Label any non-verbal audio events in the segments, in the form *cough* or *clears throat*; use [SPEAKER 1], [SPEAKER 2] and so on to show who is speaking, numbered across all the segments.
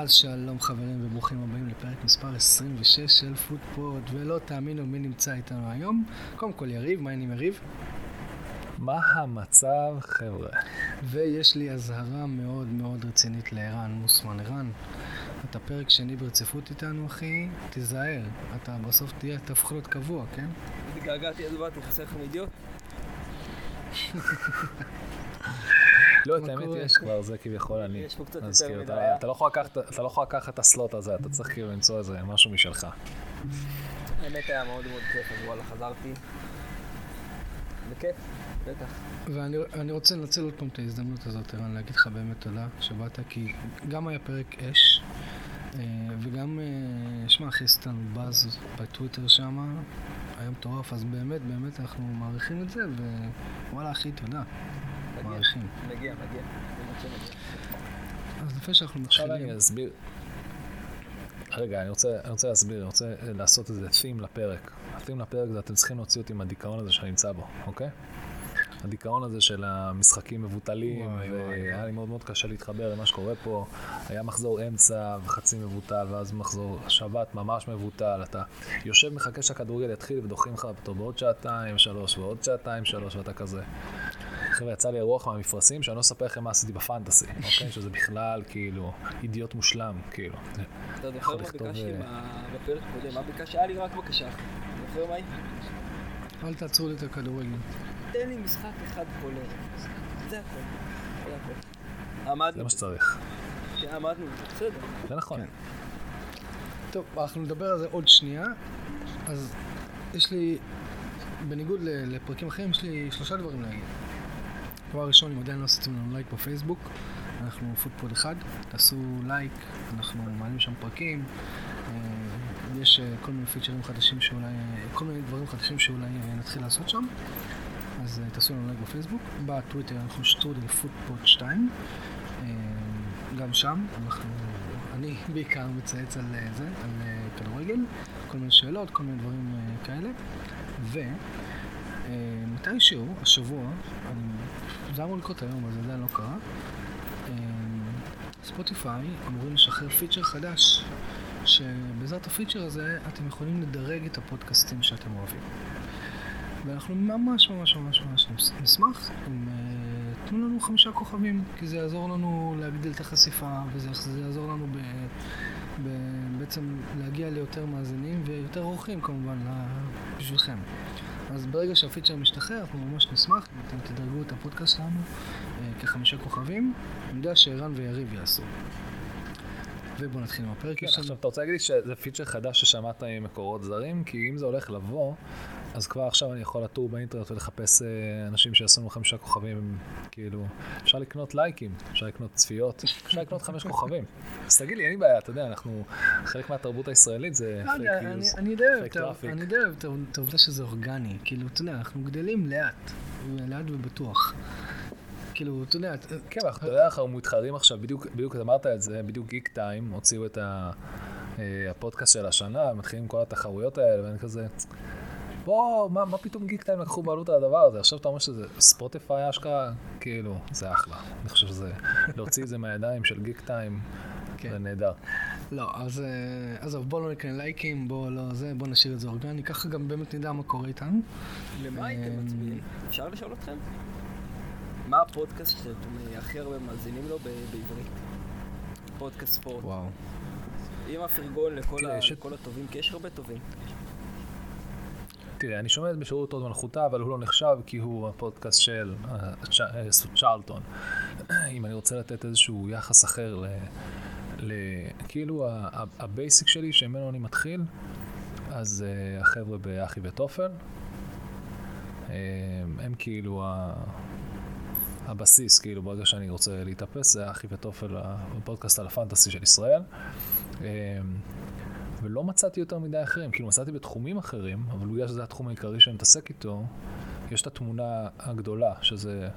[SPEAKER 1] אז שלום חברים וברוכים הבאים לפרק מספר 26 של פודפוד, ולא תאמינו מי נמצא איתנו היום. קודם כל יריב, מה העניינים יריב?
[SPEAKER 2] מה המצב, חבר'ה?
[SPEAKER 1] ויש לי אזהרה מאוד מאוד רצינית לערן מוסמן. ערן, אתה פרק שני ברציפות איתנו, אחי, תיזהר. אתה בסוף תהיה, תהפוך להיות קבוע, כן?
[SPEAKER 3] התגעגעתי, אז באתי, חסר לכם אידיוט? *laughs*
[SPEAKER 2] לא, את האמת? יש כבר, זה כביכול אני.
[SPEAKER 3] יש פה קצת
[SPEAKER 2] אז
[SPEAKER 3] יותר מדי.
[SPEAKER 2] אתה- לא יכול לקחת- אתה לא יכול לקחת את הסלוט הזה, אתה צריך כאילו למצוא איזה משהו משלך.
[SPEAKER 3] האמת היה מאוד מאוד כיף, אז וואלה, חזרתי. בכיף, בטח.
[SPEAKER 1] ואני אני רוצה לנצל עוד פעם את ההזדמנות הזאת, ערן, להגיד לך באמת תודה שבאת, כי גם היה פרק אש, אה, וגם, אה, שמע, אחי, עשית לנו באז בטוויטר שם, היה מטורף, אז באמת, באמת אנחנו מעריכים את זה, ווואלה, אחי, תודה, מעריכים.
[SPEAKER 3] מגיע, מגיע.
[SPEAKER 1] אז לפני שאנחנו מתחילים.
[SPEAKER 2] רגע, אני רוצה, אני רוצה להסביר, אני רוצה לעשות איזה theme לפרק. ה-theme לפרק זה אתם צריכים להוציא אותי מהדיכאון הזה שאני נמצא בו, אוקיי? הדיכאון הזה של המשחקים מבוטלים, והיה. לי מאוד מאוד קשה להתחבר למה שקורה פה. היה מחזור אמצע וחצי מבוטל, ואז מחזור שבת ממש מבוטל. אתה יושב, מחכה שהכדורגל יתחיל ודוחים לך אותו בעוד שעתיים, שלוש, ועוד שעתיים, שלוש, ואתה כזה. חבר'ה, יצא לי אירוח מהמפרשים, שאני לא אספר לכם מה עשיתי בפנטסי, אוקיי? *laughs* שזה בכלל, כאילו, אידיוט מושלם, כאילו.
[SPEAKER 3] אתה זוכר
[SPEAKER 2] יכול
[SPEAKER 3] מה
[SPEAKER 2] לכתוב,
[SPEAKER 3] ביקשתי
[SPEAKER 2] אה,
[SPEAKER 3] מה- בפרק הקודם? מה ביקשתי? היה לי רק בקשה. אתה זוכר מה היא?
[SPEAKER 1] אל תעצרו לי את הכדורגל.
[SPEAKER 3] תן לי משחק אחד כל ערב. זה הכל. זה הכל. עמדנו.
[SPEAKER 2] זה מה שצריך.
[SPEAKER 3] בזה. עמדנו. בסדר.
[SPEAKER 2] זה נכון.
[SPEAKER 1] כן. טוב, אנחנו נדבר על זה עוד שנייה. אז יש לי, בניגוד ל- לפרקים אחרים, יש לי שלושה דברים להגיד. דבר ראשון, אם עדיין לא עשיתם לנו לייק בפייסבוק, אנחנו פודפוד אחד, תעשו לייק, אנחנו מעלים שם פרקים, אה, יש אה, כל מיני פיצ'רים חדשים שאולי, כל מיני דברים חדשים שאולי אה, נתחיל לעשות שם, אז תעשו לנו לייק בפייסבוק. בטוויטר אנחנו שטרודל פודפוד 1, אה, גם שם אנחנו, אני בעיקר מצייץ על זה, על כדורגל, כל מיני שאלות, כל מיני דברים כאלה. ומתישהו, השבוע, אני, זה אמור לקרות היום, אבל זה עדיין לא קרה, אה, ספוטיפיי אמורים לשחרר פיצ'ר חדש, שבעזרת הפיצ'ר הזה אתם יכולים לדרג את הפודקאסטים שאתם אוהבים. ואנחנו ממש ממש ממש ממש נשמח אם אה, תנו לנו חמישה כוכבים, כי זה יעזור לנו להגדיל את החשיפה, וזה זה יעזור לנו ב, ב, בעצם להגיע ליותר מאזינים ויותר אורחים כמובן בשבילכם. אז ברגע שהפיצ'ר משתחרר, אנחנו ממש נשמח אם אתם תדרגו את הפודקאסט שלנו אה, כחמישה כוכבים. אני יודע שערן ויריב יעשו. ובואו נתחיל עם הפרק.
[SPEAKER 2] כן, עכשיו אתה רוצה להגיד לי שזה פיצ'ר חדש ששמעת ממקורות זרים? כי אם זה הולך לבוא, אז כבר עכשיו אני יכול לטור באינטרנט ולחפש אה, אנשים שיעשו לנו חמישה כוכבים, כאילו, אפשר לקנות לייקים, אפשר לקנות צפיות, אפשר לקנות חמש כוכבים. אז תגיד לי, אין לי בעיה, אתה יודע, אנחנו, חלק מהתרבות הישראלית זה פייק
[SPEAKER 1] אני- news, fake
[SPEAKER 2] traffic.
[SPEAKER 1] אני די אוהב את העובדה שזה אורגני. כאילו, אתה יודע, אנחנו גדלים לאט. לאט ובטוח. כאילו, אתה יודע, את-
[SPEAKER 2] כן, אתה יודע, אנחנו מתחרים עכשיו, בדיוק, בדיוק אמרת את זה, בדיוק גיק טיים, הוציאו את אה, הפודקאסט של השנה, מתחילים כל התחרויות האלה, ואני כזה, בוא, מה, מה פתאום גיק טיים לקחו בעלות על הדבר הזה? עכשיו אתה אומר שזה ספוטיפיי אשכרה, כאילו, זה אחלה. אני חושב שזה, להוציא את זה מהידיים של גיק טיים,
[SPEAKER 1] כן.
[SPEAKER 2] זה נהדר.
[SPEAKER 1] לא, אז אה, עזוב, בואו לא נקנה לייקים, בואו לא זה, בואו נשאיר את זה אורגני, ככה גם באמת נדע מה קורה איתנו.
[SPEAKER 3] למה הייתם
[SPEAKER 1] אמ,
[SPEAKER 3] מצביעים? אפשר לשאול אתכם? מה הפודקאסט שאתם אה, הכי הרבה מאזינים לו בעברית? פודקאסט ספורט.
[SPEAKER 1] וואו.
[SPEAKER 3] עם הפרגון לכל הטובים, כי יש הרבה טובים.
[SPEAKER 2] תראה, אני שומע את בשירות הוד מלכותה, אבל הוא לא נחשב כי הוא הפודקאסט של אה, צ'רלטון. *clears throat* אם אני רוצה לתת איזשהו יחס אחר ל... ל כאילו ה basic שלי שממנו אני מתחיל, אז uh, החבר'ה באחי וטופל, אה, הם כאילו ה... הבסיס, כאילו, ברגע שאני רוצה להתאפס, זה אחי וטופל, הפודקאסט על הפנטסי של ישראל. ולא מצאתי יותר מדי אחרים, כאילו מצאתי בתחומים אחרים, אבל בגלל שזה התחום העיקרי שאני מתעסק איתו, יש את התמונה הגדולה, שזה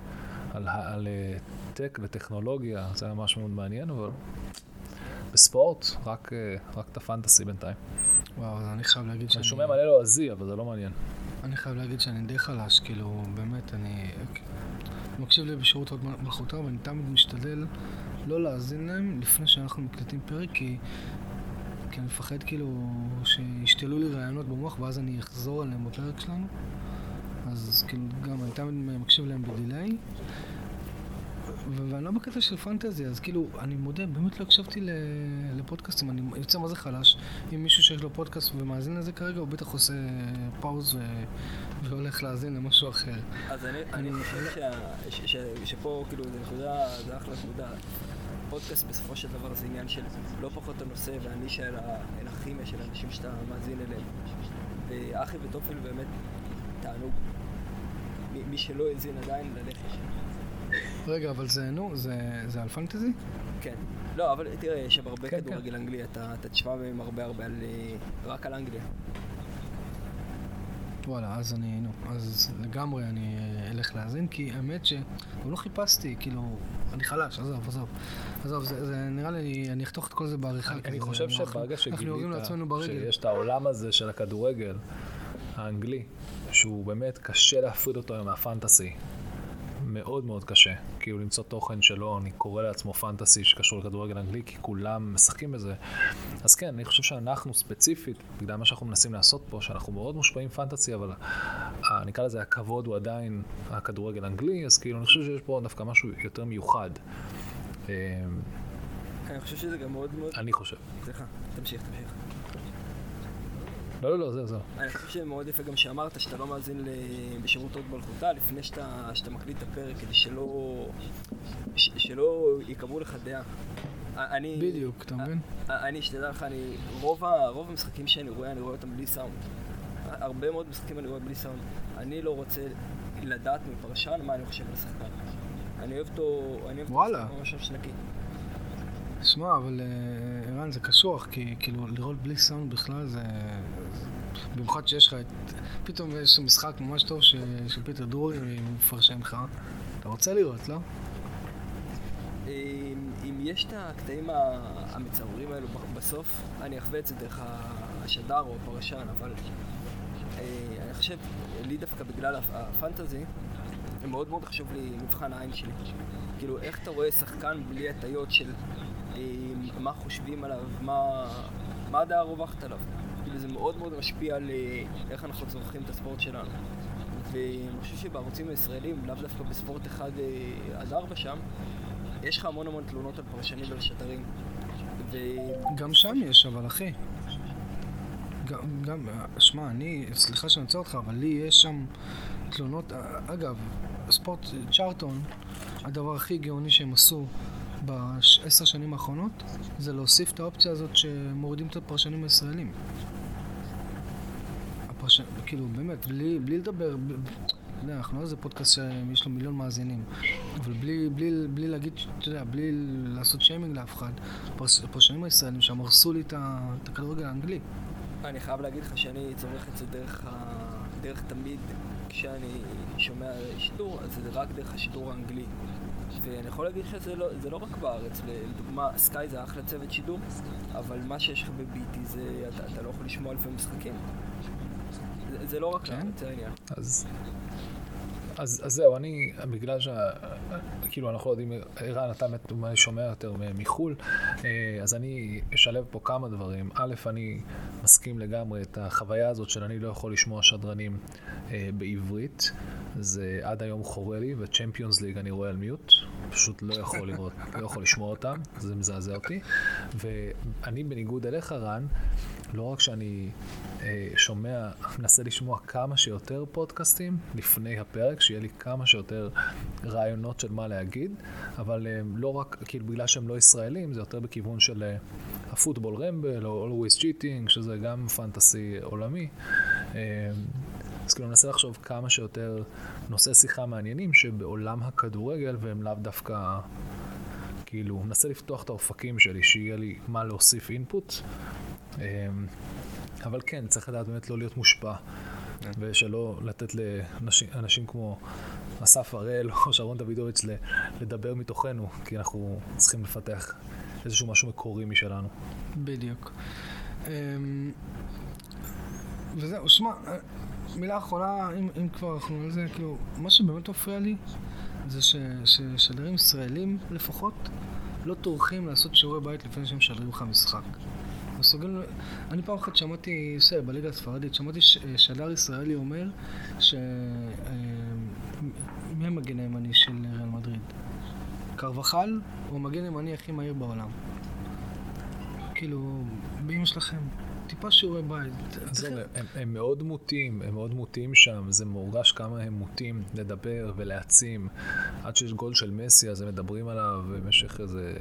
[SPEAKER 2] על, ה- על אה, טק וטכנולוגיה, זה היה ממש מאוד מעניין, אבל בספורט, רק, אה, רק את הפנטסי בינתיים.
[SPEAKER 1] וואו, אז אני חייב להגיד
[SPEAKER 2] אני
[SPEAKER 1] שאני...
[SPEAKER 2] שומע מלא לועזי, אבל זה לא מעניין.
[SPEAKER 1] אני חייב להגיד שאני די חלש, כאילו, באמת, אני... אני מקשיב לי בשירות עוד מלכותה, ואני תמיד משתדל לא להאזין להם לפני שאנחנו מקליטים פרק, כי, כי אני מפחד כאילו שישתלו לי רעיונות במוח ואז אני אחזור עליהם בפרק שלנו. אז כאילו גם אני תמיד מקשיב להם בדיליי. ואני לא בקטע של פנטזי, אז כאילו, אני מודה, באמת לא הקשבתי לפודקאסטים, אני יוצא מה זה חלש. אם מישהו שיש לו פודקאסט ומאזין לזה כרגע, הוא בטח עושה פאוז ו- והולך להאזין למשהו אחר.
[SPEAKER 3] אז אני,
[SPEAKER 1] אני-
[SPEAKER 3] אני חושב שה- ש- ש- שפה, כאילו, זה נקודה, זה אחלה נקודה. פודקאסט בסופו של דבר זה עניין של לא פחות הנושא והנישה, אלא הכימיה של האנשים שאתה מאזין אליהם. ואחי וטופל באמת תענוג. מי- שלא האזין עדיין, ללכת.
[SPEAKER 1] רגע, אבל זה, נו, זה, זה על פנטזי?
[SPEAKER 3] כן. לא, אבל תראה, יש שם הרבה
[SPEAKER 2] כן,
[SPEAKER 3] כדורגל אנגלי, אתה אתה תשמע מהם הרבה הרבה על... אה, רק על אנגליה.
[SPEAKER 1] וואלה, אז אני, נו, אז לגמרי אני אה, אלך להאזין, כי האמת שגם לא חיפשתי, כאילו, אני חלש, עזוב, עזוב. עזוב, זה, זה נראה לי, אני אחתוך את כל זה בעריכה.
[SPEAKER 2] אני, חושב שברגע שגילית. שיש את העולם הזה של הכדורגל האנגלי, שהוא באמת קשה להפריד אותו מהפנטסי. מאוד מאוד קשה, כאילו למצוא תוכן שלו, אני קורא לעצמו פנטסי שקשור לכדורגל אנגלי, כי כולם משחקים בזה. אז כן, אני חושב שאנחנו ספציפית, בגלל מה שאנחנו מנסים לעשות פה, שאנחנו מאוד מושפעים פנטסי, אבל ה- נקרא לזה הכבוד הוא עדיין הכדורגל האנגלי, אז כאילו אני חושב שיש פה דווקא משהו יותר מיוחד. אה,
[SPEAKER 3] אני חושב שזה גם מאוד מאוד...
[SPEAKER 2] אני חושב.
[SPEAKER 3] סליחה, תמשיך, תמשיך.
[SPEAKER 2] לא, לא, לא, זהו, זהו.
[SPEAKER 3] אני חושב שמאוד יפה גם שאמרת שאתה לא מאזין בשירות הוד מלכותה לפני שאתה, שאתה מקליט את הפרק, כדי שלא, ש, שלא יקבעו לך דעה. אני,
[SPEAKER 1] בדיוק, אתה מבין?
[SPEAKER 3] אני, שתדע לך, אני, רוב, ה, רוב המשחקים שאני רואה, אני רואה אותם בלי סאונד. הרבה מאוד משחקים אני רואה בלי סאונד. אני לא רוצה לדעת מפרשן מה אני חושב על השחקן. אני אוהב אותו, אני אוהב
[SPEAKER 1] וואלה.
[SPEAKER 3] ממש נקי.
[SPEAKER 1] שמע, אבל אה, ערן, זה קשוח, כי כאילו לראות בלי סאונד בכלל זה... במיוחד שיש לך את... פתאום יש משחק ממש טוב ש... של פיטר דרורי מפרשן לך. אתה רוצה לראות, לא?
[SPEAKER 3] אם, אם יש את הקטעים המצערים האלו בסוף, אני אחווה את זה דרך השדר או הפרשן, אבל אה, אני חושב, לי דווקא בגלל הפ- הפנטזי, מאוד מאוד חשוב לי מבחן העין שלי. כאילו, איך אתה רואה שחקן בלי הטיות של מה חושבים עליו, מה, מה הדעה הרווחת עליו. כאילו, זה מאוד מאוד משפיע על אה, איך אנחנו צורכים את הספורט שלנו. ואני חושב שבערוצים הישראלים, לאו דווקא בספורט 1 אה, עד 4 שם, יש לך המון המון תלונות על פרשנים ועל שדרים. ו...
[SPEAKER 1] גם שם יש, אבל אחי. גם, גם, שמע, אני, סליחה שאני עוצר אותך, אבל לי יש שם תלונות. אגב, ספורט צ'ארטון, הדבר הכי גאוני שהם עשו בעשר שנים האחרונות, זה להוסיף את האופציה הזאת שמורידים את הפרשנים הישראלים. הפרש... כאילו, באמת, בלי, בלי לדבר, ב... אתה יודע, אנחנו לא איזה פודקאסט שיש לו מיליון מאזינים, אבל בלי, בלי, בלי להגיד, אתה יודע, בלי לעשות שיימינג לאף אחד, הפרש- הפרשנים הישראלים שם הרסו לי את הכדורגל האנגלי.
[SPEAKER 3] אני חייב להגיד לך שאני צורך את זה דרך, ה... דרך תמיד, כשאני שומע שידור, אז זה רק דרך השידור האנגלי. ואני יכול להגיד לך שזה לא, זה לא רק בארץ, לדוגמה, סקאי זה אחלה צוות שידור, אבל מה שיש לך בביטי זה, אתה, אתה לא יכול לשמוע אלפי משחקים. זה, זה לא רק
[SPEAKER 1] כן?
[SPEAKER 3] לארץ, זה העניין.
[SPEAKER 2] אז, אז, אז זהו, אני, בגלל שה... כאילו, אנחנו לא יודעים, ערן, אתה שומע יותר מחו"ל, אה, אז אני אשלב פה כמה דברים. א', אני מסכים לגמרי את החוויה הזאת של אני לא יכול לשמוע שדרנים אה, בעברית. זה עד היום חורה לי, וצ'מפיונס ליג אני רואה על מיוט. פשוט לא יכול לראות, לא יכול לשמוע אותם, זה מזעזע אותי. ואני בניגוד אליך, רן, לא רק שאני אה, שומע, מנסה לשמוע כמה שיותר פודקאסטים לפני הפרק, שיהיה לי כמה שיותר רעיונות של מה להגיד, אבל אה, לא רק, כאילו בגלל שהם לא ישראלים, זה יותר בכיוון של אה, הפוטבול רמבל או Always Cheating, שזה גם פנטסי עולמי. אה, אז כאילו אני מנסה לחשוב כמה שיותר נושאי שיחה מעניינים שבעולם הכדורגל והם לאו דווקא, כאילו, מנסה לפתוח את האופקים שלי, שיהיה לי מה להוסיף אינפוט. אמ, אבל כן, צריך לדעת באמת לא להיות מושפע, ושלא לתת לאנשים אנשים כמו אסף הראל או שרון דוידוביץ' לדבר מתוכנו, כי אנחנו צריכים לפתח איזשהו משהו מקורי משלנו.
[SPEAKER 1] בדיוק. אמ, וזהו, שמע, מילה אחרונה, אם, אם כבר אנחנו על זה, כאילו, מה שבאמת מפריע לי, זה ש- ששדרים ישראלים לפחות, לא טורחים לעשות שיעורי בית לפני שהם משדרים לך משחק. מסוגלים... אני פעם אחת שמעתי, בסדר, בליגה הספרדית, שמעתי שדר ישראלי אומר ש... אה, מי המגן הימני של ריאל מדריד? קרבחל הוא המגן הימני הכי מהיר בעולם. כאילו, באמא שלכם, טיפה שיעורי בית. תכף-
[SPEAKER 2] הם, הם מאוד מוטים, הם מאוד מוטים שם, זה מורגש כמה הם מוטים לדבר ולהעצים. עד שיש גול של מסי, אז הם מדברים עליו במשך איזה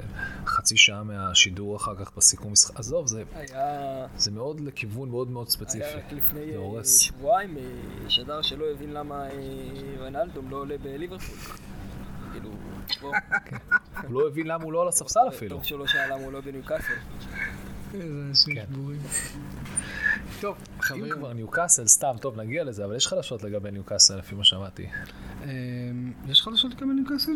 [SPEAKER 2] חצי שעה מהשידור אחר כך בסיכום משחק. עזוב, זה,
[SPEAKER 3] היה...
[SPEAKER 2] זה מאוד לכיוון מאוד מאוד ספציפי.
[SPEAKER 3] היה רק לפני אה. שבועיים אה, שדר שלא הבין למה אה, ויינלדום לא עולה בליברפול. כאילו, בוא,
[SPEAKER 2] הוא לא הבין למה הוא לא על הספסל אפילו.
[SPEAKER 3] טוב שלא שאל למה הוא לא בניוקאסל.
[SPEAKER 1] איזה אנשים
[SPEAKER 2] כן.
[SPEAKER 1] שבורים. טוב,
[SPEAKER 2] אם
[SPEAKER 1] חברים,
[SPEAKER 2] כבר ניוקאסל, סתם, טוב, נגיע לזה, אבל יש חדשות לגבי ניוקאסל, לפי מה שמעתי.
[SPEAKER 1] אמ, יש חדשות לגבי ניוקאסל?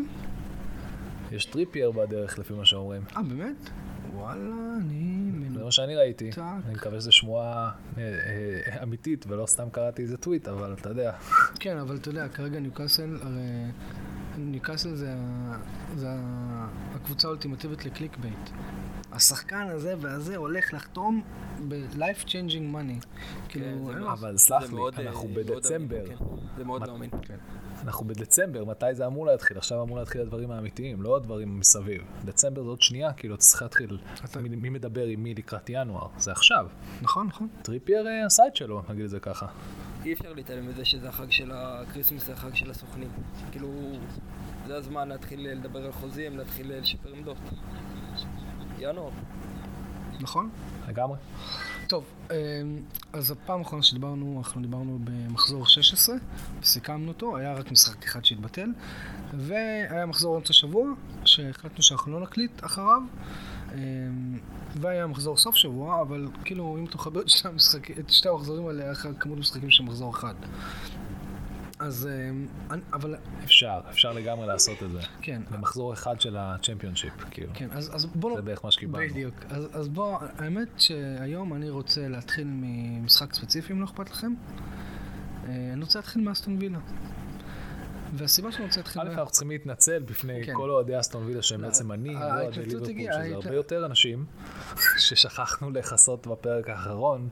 [SPEAKER 2] יש טריפייר בדרך, לפי מה שאומרים.
[SPEAKER 1] אה, באמת? וואלה, אני...
[SPEAKER 2] זה מה שאני ראיתי. אני מקווה שזו שמועה אה, אה, אמיתית, ולא סתם קראתי איזה טוויט, אבל אתה יודע.
[SPEAKER 1] כן, אבל אתה יודע, כרגע ניוקאסל, הרי ניוקאסל זה, זה הקבוצה האולטימטיבית ל clickbait. השחקן הזה והזה הולך לחתום ב-life changing money. כאילו,
[SPEAKER 3] כן,
[SPEAKER 2] אבל סלח לי,
[SPEAKER 3] מאוד, אה,
[SPEAKER 2] אנחנו בדצמבר.
[SPEAKER 3] כן. זה מאוד
[SPEAKER 2] מה-
[SPEAKER 3] לא אמין.
[SPEAKER 2] אנחנו בדצמבר, מתי זה אמור להתחיל? עכשיו אמור להתחיל הדברים האמיתיים, לא הדברים מסביב. דצמבר זה עוד שנייה, כאילו, אתה צריך להתחיל.
[SPEAKER 1] אתה-
[SPEAKER 2] מי, מי מדבר עם מי לקראת ינואר? זה עכשיו.
[SPEAKER 1] נכון, נכון.
[SPEAKER 2] טריפייר אה, עשה את שלו, נגיד את זה ככה.
[SPEAKER 3] אי אפשר להתעלם מזה שזה החג של הקריסמס, זה החג של הסוכנים. כאילו, זה הזמן להתחיל לדבר על חוזים, להתחיל לשפר עמדות. ינואר.
[SPEAKER 1] נכון?
[SPEAKER 2] לגמרי.
[SPEAKER 1] טוב, אמ, אז הפעם האחרונה שדיברנו, אנחנו דיברנו במחזור 16, סיכמנו אותו, היה רק משחק אחד שהתבטל, והיה מחזור אמצע שבוע, שהחלטנו שאנחנו לא נקליט אחריו, אמ, והיה מחזור סוף שבוע, אבל כאילו, אם אתה מחבר את שתי, המשחק, את שתי המחזורים האלה, היה לך כמות משחקים של מחזור אחד. אז, אמ, אבל,
[SPEAKER 2] אפשר, אפשר לגמרי לעשות את זה.
[SPEAKER 1] כן,
[SPEAKER 2] במחזור אחד של הצ'מפיונשיפ, כאילו.
[SPEAKER 1] כן, אז, אז בוא...
[SPEAKER 2] זה בערך מה שקיבלנו.
[SPEAKER 1] בדיוק. אז, אז בוא, האמת שהיום אני רוצה להתחיל ממשחק ספציפי, אם לא אכפת לכם. אה, אני רוצה להתחיל מאסטון וילה. והסיבה שאני רוצה להתחיל...
[SPEAKER 2] א', אנחנו צריכים להתנצל בפני
[SPEAKER 1] כן.
[SPEAKER 2] כל אוהדי אסטון וילה שהם
[SPEAKER 1] לא,
[SPEAKER 2] בעצם אני,
[SPEAKER 1] ה-
[SPEAKER 2] לא אוהדי ליברפול, שזה הרבה יותר אנשים *laughs* ששכחנו לכסות בפרק האחרון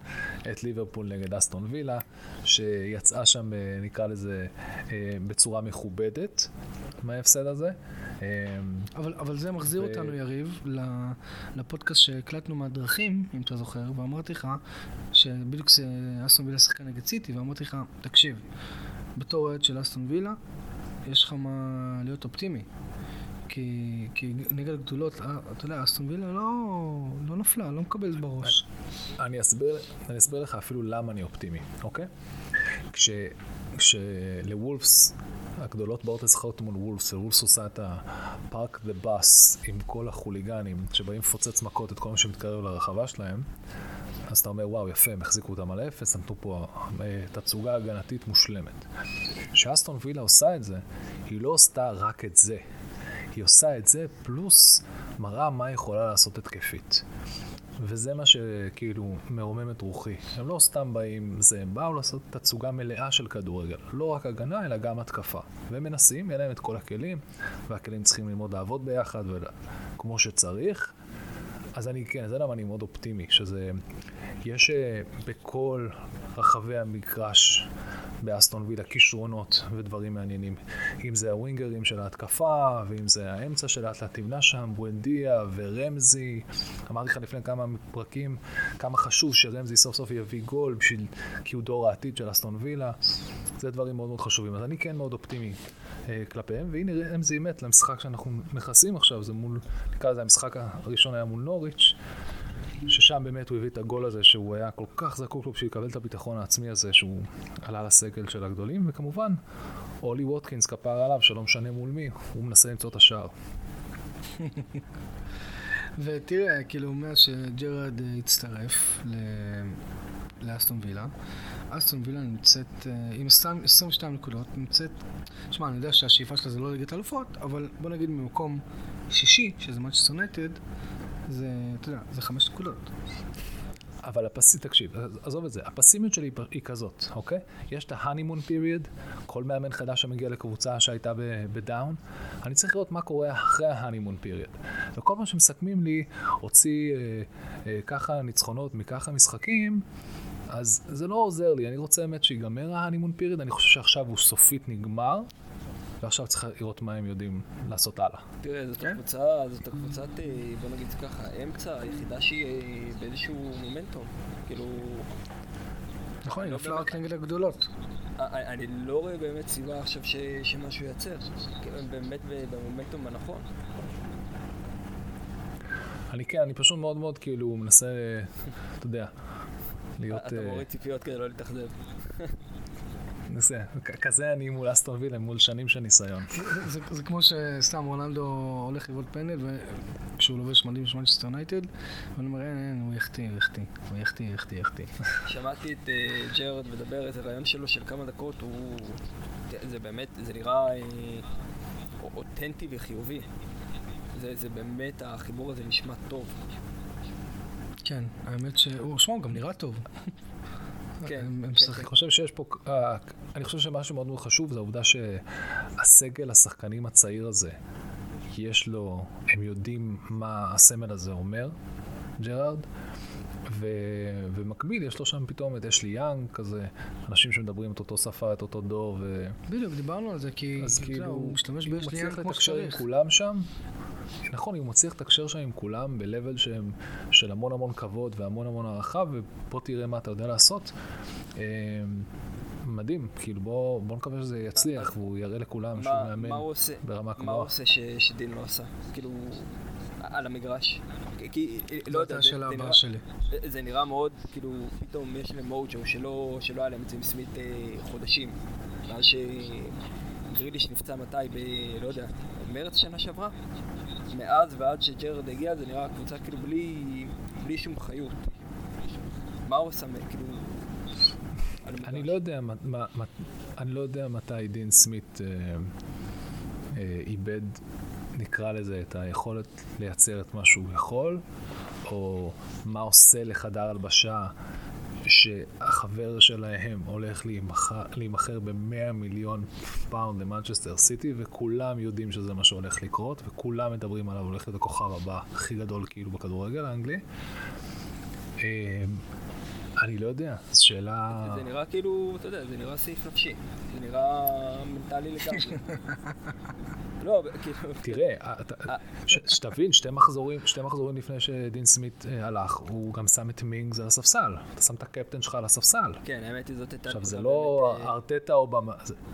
[SPEAKER 2] את ליברפול נגד אסטון וילה, שיצאה שם, אה, נקרא לזה, אה, בצורה מכובדת מההפסד הזה. אה,
[SPEAKER 1] אבל, אבל זה מחזיר
[SPEAKER 2] ו-
[SPEAKER 1] אותנו, יריב, לפודקאסט שהקלטנו מהדרכים, אם אתה זוכר, ואמרתי לך, שבדיוק אסטון וילה שחקן נגד סיטי, ואמרתי לך, תקשיב, בתור אוהד של אסטון וילה, יש לך מה להיות אופטימי. כי, כי נגד הגדולות, אה, אתה יודע, אסטון וילה לא, לא נפלה, לא מקבלת בראש.
[SPEAKER 2] אני אסביר, אני אסביר לך אפילו למה אני אופטימי, אוקיי? כש, כשלוולפס, הגדולות באות לשחק מול וולפס, וולפס עושה את הפארק דה בס עם כל החוליגנים שבאים לפוצץ מכות את כל מי שמתקרב לרחבה שלהם, אז אתה אומר, וואו, יפה, הם החזיקו אותם על האפס, נתנו פה אה, תצוגה הגנתית מושלמת. כשאסטון וילה עושה את זה, היא לא עשתה רק את זה. היא עושה את זה, פלוס מראה מה היא יכולה לעשות התקפית. וזה מה שכאילו מרומם את רוחי. הם לא סתם באים זה, הם באו לעשות תצוגה מלאה של כדורגל. לא רק הגנה, אלא גם התקפה. והם מנסים, יהיה להם את כל הכלים, והכלים צריכים ללמוד לעבוד ביחד, כמו שצריך. אז אני, כן, זה למה אני מאוד אופטימי, שזה... יש אה, בכל רחבי המגרש באסטון וילה כישרונות ודברים מעניינים. אם זה הווינגרים של ההתקפה, ואם זה האמצע שלאט לאט תמנע שם, בואנדיה ורמזי. אמרתי לך לפני כמה פרקים כמה חשוב שרמזי סוף סוף יביא גול, בשביל, כי הוא דור העתיד של אסטון וילה. זה דברים מאוד מאוד חשובים. אז אני כן מאוד אופטימי כלפיהם, והנה רמזי מת למשחק שאנחנו נכנסים עכשיו, זה מול, נקרא לזה המשחק הראשון היה מול נוריץ'. ששם באמת הוא הביא את הגול הזה שהוא היה כל כך זקוק לו בשביל לקבל את הביטחון העצמי הזה שהוא עלה לסגל של הגדולים וכמובן אולי ווטקינס כפר עליו שלא משנה מול מי הוא מנסה למצוא את השער. *laughs*
[SPEAKER 1] ותראה, כאילו, מאז שג'רד אה, הצטרף לאסטון וילה, אסטון וילה נמצאת אה, עם 22 נקודות, נמצאת, שמע, אני יודע שהשאיפה שלה זה לא ליגת אלופות, אבל בוא נגיד ממקום שישי, שזה Manchester United, זה, אתה יודע, זה חמש נקודות.
[SPEAKER 2] אבל הפסי, תקשיב, עזוב את זה, הפסימיות שלי היא כזאת, אוקיי? יש את ההנימון פיריוד, כל מאמן חדש שמגיע לקבוצה שהייתה בדאון, אני צריך לראות מה קורה אחרי ההנימון פיריוד. וכל פעם שמסכמים לי, הוציא אה, אה, ככה ניצחונות מככה משחקים, אז זה לא עוזר לי, אני רוצה באמת שיגמר ההנימון פיריוד, אני חושב שעכשיו הוא סופית נגמר, ועכשיו צריך לראות מה הם יודעים לעשות הלאה.
[SPEAKER 3] תראה, זאת
[SPEAKER 1] כן?
[SPEAKER 3] הקבוצה, זאת הקבוצת, אה, בוא נגיד ככה, האמצע היחידה שהיא אה, באיזשהו מומנטום. כאילו,
[SPEAKER 1] נכון, היא
[SPEAKER 3] לא
[SPEAKER 1] נפלה
[SPEAKER 3] באמת.
[SPEAKER 1] רק נגד הגדולות.
[SPEAKER 3] אה, אני לא רואה באמת סיבה עכשיו ש- שמשהו ייצר. כאילו, הם באמת במומנטום הנכון.
[SPEAKER 2] אני כן, אני פשוט מאוד מאוד כאילו מנסה, אתה יודע, להיות...
[SPEAKER 3] אתה
[SPEAKER 2] אה,
[SPEAKER 3] מוריד ציפיות כדי לא להתאכזב. *laughs*
[SPEAKER 2] זה, כזה אני מול אסטון וילה, מול שנים של ניסיון. *laughs*
[SPEAKER 1] זה- כמו שסתם רונלדו הולך לבעוט פנדל, וכשהוא לובש מדים של מנצ'סטר יונייטד, ואני אומר, אין, אין, הוא יחטיא, הוא יחטיא, הוא יחטיא, יחטיא, יחטיא. *laughs*
[SPEAKER 3] שמעתי את אה, ג'רד מדבר, איזה ריאיון שלו של כמה דקות, הוא... זה באמת, זה נראה אה, אותנטי וחיובי. זה, זה באמת, החיבור הזה נשמע טוב.
[SPEAKER 1] כן, האמת שהוא, שמע, הוא גם נראה טוב.
[SPEAKER 3] כן, כן,
[SPEAKER 1] משחקים.
[SPEAKER 2] אני חושב שיש פה, אה, אני חושב שמה שמאוד מאוד חשוב זה העובדה שהסגל השחקנים הצעיר הזה, יש לו, הם יודעים מה הסמל הזה אומר, ג'רארד, ו, ומקביל יש לו שם פתאום את אשלי יאנג, כזה, אנשים שמדברים את אותו שפה, את אותו דור, ו...
[SPEAKER 1] בדיוק, דיברנו על זה, כי
[SPEAKER 2] אז כאילו,
[SPEAKER 1] הוא משתמש
[SPEAKER 2] הוא
[SPEAKER 1] באשליאן
[SPEAKER 2] מצליח
[SPEAKER 1] כמו
[SPEAKER 2] לתקשר עם
[SPEAKER 1] שצריך.
[SPEAKER 2] כולם שם, נכון, הוא מצליח לתקשר שם עם כולם ב-level שהם של המון המון כבוד והמון המון הערכה, ופה תראה מה אתה יודע לעשות. אה, מדהים, כאילו בוא, בוא נקווה שזה יצליח, והוא יראה לכולם שהוא מאמן
[SPEAKER 3] מה הוא עושה?
[SPEAKER 2] ברמה
[SPEAKER 3] מה הוא. עושה ש, שדין לא עשה? כאילו, על המגרש. כי- לא יודע, זה, זה, נראה,
[SPEAKER 1] שלי.
[SPEAKER 3] זה נראה מאוד, כאילו, פתאום יש להם מוג'ו שלא, שלא היה להם את זה עם סמית אה, חודשים. מאז שגריליש נפצע מתי, ב... לא יודע, מרץ שנה שעברה? מאז ועד שג'רד הגיע זה נראה קבוצה כאילו בלי, בלי שום חיות. מה הוא עושה, כאילו...
[SPEAKER 2] אני לא יודע, מה, מה, אני לא יודע מתי דין סמית אה, אה, איבד, נקרא לזה, את היכולת לייצר את מה שהוא יכול, או מה עושה לחדר הלבשה שהחבר שלהם הולך להימכר, להימכר ב-100 מיליון פאונד למנצ'סטר סיטי, וכולם יודעים שזה מה שהולך לקרות, וכולם מדברים עליו, הולך להיות הכוכב הבא הכי גדול כאילו בכדורגל האנגלי. אה, אני לא יודע, זו שאלה...
[SPEAKER 3] זה נראה כאילו, אתה יודע, זה נראה סעיף נפשי. זה נראה מנטלי לגמרי. *laughs* לא, כאילו...
[SPEAKER 2] תראה, אתה- ש- שתבין, שתי מחזורים, שתי מחזורים לפני שדין סמית אה, הלך, הוא גם שם את מינגס על הספסל. אתה שם את הקפטן שלך על הספסל.
[SPEAKER 3] כן, האמת היא זאת הייתה...
[SPEAKER 2] עכשיו, זה לא
[SPEAKER 3] אה,
[SPEAKER 2] ארטטה או.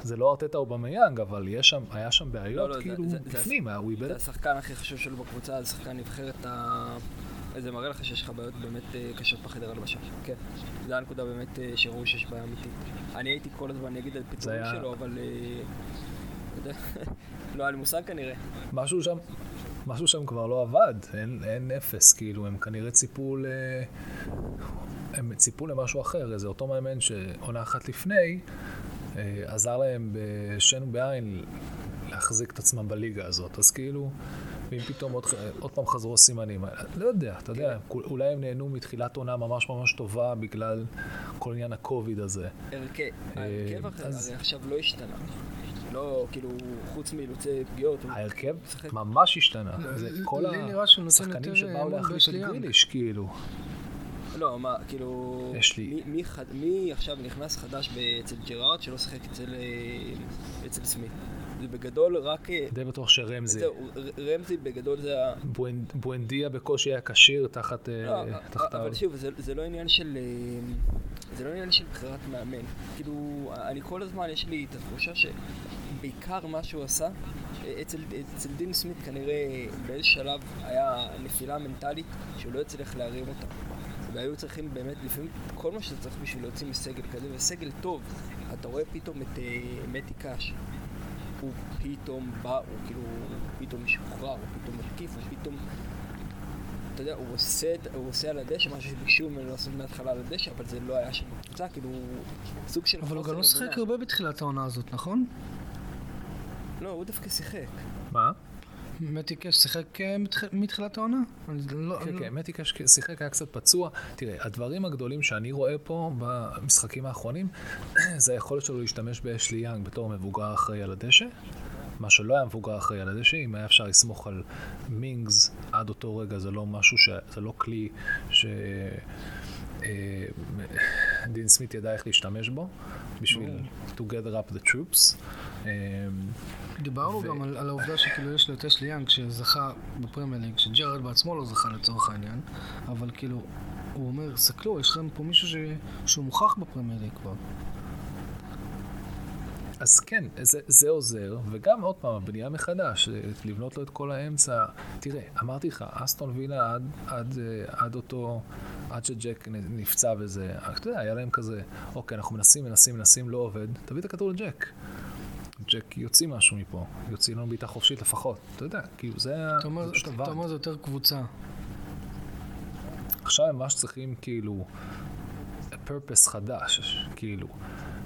[SPEAKER 2] זה- לא ארטטה או במיאנג, אבל היה שם
[SPEAKER 3] לא,
[SPEAKER 2] בעיות
[SPEAKER 3] לא, זה-
[SPEAKER 2] כאילו בפנים, הוא איבד
[SPEAKER 3] זה. השחקן הכי חשוב שלו בקבוצה, זה שחקן נבחרת ה... זה מראה לך שיש לך בעיות באמת אה, קשות בחדר הלבשה. כן. זו הנקודה באמת אה, שראו שיש בעיה אמיתית. אני הייתי כל הזמן נגד על פיטורים
[SPEAKER 2] היה-
[SPEAKER 3] שלו, אבל... לא היה לי מושג כנראה.
[SPEAKER 2] משהו שם, משהו שם כבר לא עבד, אין, אין אפס, כאילו, הם כנראה ציפו ל... הם ציפו למשהו אחר, איזה אותו מאמן שעונה אחת לפני, אה, עזר להם בשן ובעין להחזיק את עצמם בליגה הזאת, אז כאילו, ואם פתאום עוד, עוד פעם חזרו הסימנים, לא יודע, אתה יודע, אולי הם נהנו מתחילת עונה ממש ממש טובה בגלל כל עניין הקוביד הזה.
[SPEAKER 3] הרכב,
[SPEAKER 2] אה,
[SPEAKER 3] ההרכב אחר-
[SPEAKER 2] אז-
[SPEAKER 3] הרי עכשיו לא השתנה. לא, כאילו, חוץ מאילוצי פגיעות. הוא
[SPEAKER 2] ההרכב ממש השתנה, זה
[SPEAKER 1] לי
[SPEAKER 2] כל השחקנים שבאו
[SPEAKER 1] אמון
[SPEAKER 2] להחליף את. גריליש, כאילו.
[SPEAKER 3] לא, מה, כאילו...
[SPEAKER 2] יש לי-
[SPEAKER 3] מי, מי, חד, מי עכשיו נכנס חדש אצל ג'רארד שלא שיחק אצל, אה, אצל סמית? זה בגדול רק... אה,
[SPEAKER 2] די בטוח שרמזי,
[SPEAKER 3] זהו, רמזי בגדול זה ה...
[SPEAKER 2] בואנ- בואנדיה בקושי היה כשיר תחת אה,
[SPEAKER 3] לא,
[SPEAKER 2] תחת
[SPEAKER 3] אבל. שוב, זה, זה לא עניין של... אה, זה לא עניין של בחירת מאמן. כאילו, אני כל הזמן, יש לי את התחושה שבעיקר מה שהוא עשה, אצל, אצל דין סמית כנראה באיזה שלב היה נפילה מנטלית שהוא לא הצליח להרים אותה. והיו צריכים באמת, לפעמים כל מה שאתה צריך בשביל להוציא מסגל כזה, וסגל טוב, אתה רואה פתאום את אה, מתי קאש. הוא פתאום בא, הוא כאילו, הוא פתאום משוחרר, הוא פתאום מתקיף, הוא פתאום... אתה יודע, הוא עושה, הוא עושה על הדשא משהו שביקשו ממנו לעשות מההתחלה על הדשא, אבל זה לא היה שם בקבוצה, כאילו, סוג של
[SPEAKER 1] אבל הוא גם לא שיחק
[SPEAKER 3] אמונה.
[SPEAKER 1] הרבה בתחילת העונה הזאת, נכון?
[SPEAKER 3] לא, הוא דווקא שיחק.
[SPEAKER 2] מה?
[SPEAKER 1] מתי קאש שיחק אה, מתח- מתחילת העונה? לא-
[SPEAKER 2] כן,
[SPEAKER 1] לא-
[SPEAKER 2] כן, מתי קש שיחק, היה קצת פצוע. תראה, הדברים הגדולים שאני רואה פה במשחקים האחרונים, *clears throat* זה היכולת שלו להשתמש באשלי יאנג בתור מבוגר אחראי על הדשא, מה שלא היה מבוגר אחראי על הדשא, אם היה אפשר לסמוך על מינגס עד אותו רגע, זה לא משהו ש... זה לא כלי ש... אה, דין סמית ידע איך להשתמש בו בשביל to gather up the troops. אה,
[SPEAKER 1] דיברנו
[SPEAKER 2] ו-
[SPEAKER 1] גם על, על העובדה שכאילו יש לו את אשלי יאנג שזכה בפרמייר ליג, שג'רד בעצמו לא זכה לצורך העניין, אבל כאילו, הוא אומר, סתכלו, יש לכם פה מישהו ש... שהוא מוכח בפרמייר ליג כבר.
[SPEAKER 2] אז כן, זה, זה עוזר, וגם עוד פעם, הבנייה מחדש, לבנות לו את כל האמצע. תראה, אמרתי לך, אסטון וילה עד, עד, עד אותו, עד שג'ק נפצע וזה, אתה יודע, היה להם כזה, אוקיי, אנחנו מנסים, מנסים, מנסים, לא עובד, תביא את הכדור לג'ק. ג'ק יוציא משהו מפה, יוציא לנו בעיטה חופשית לפחות, אתה יודע, כאילו זה ה-
[SPEAKER 1] אתה אומר,
[SPEAKER 2] זה פשוט
[SPEAKER 1] אתה
[SPEAKER 2] עבד.
[SPEAKER 1] אומר זה יותר קבוצה.
[SPEAKER 2] עכשיו הם ממש צריכים כאילו purpose חדש, כאילו.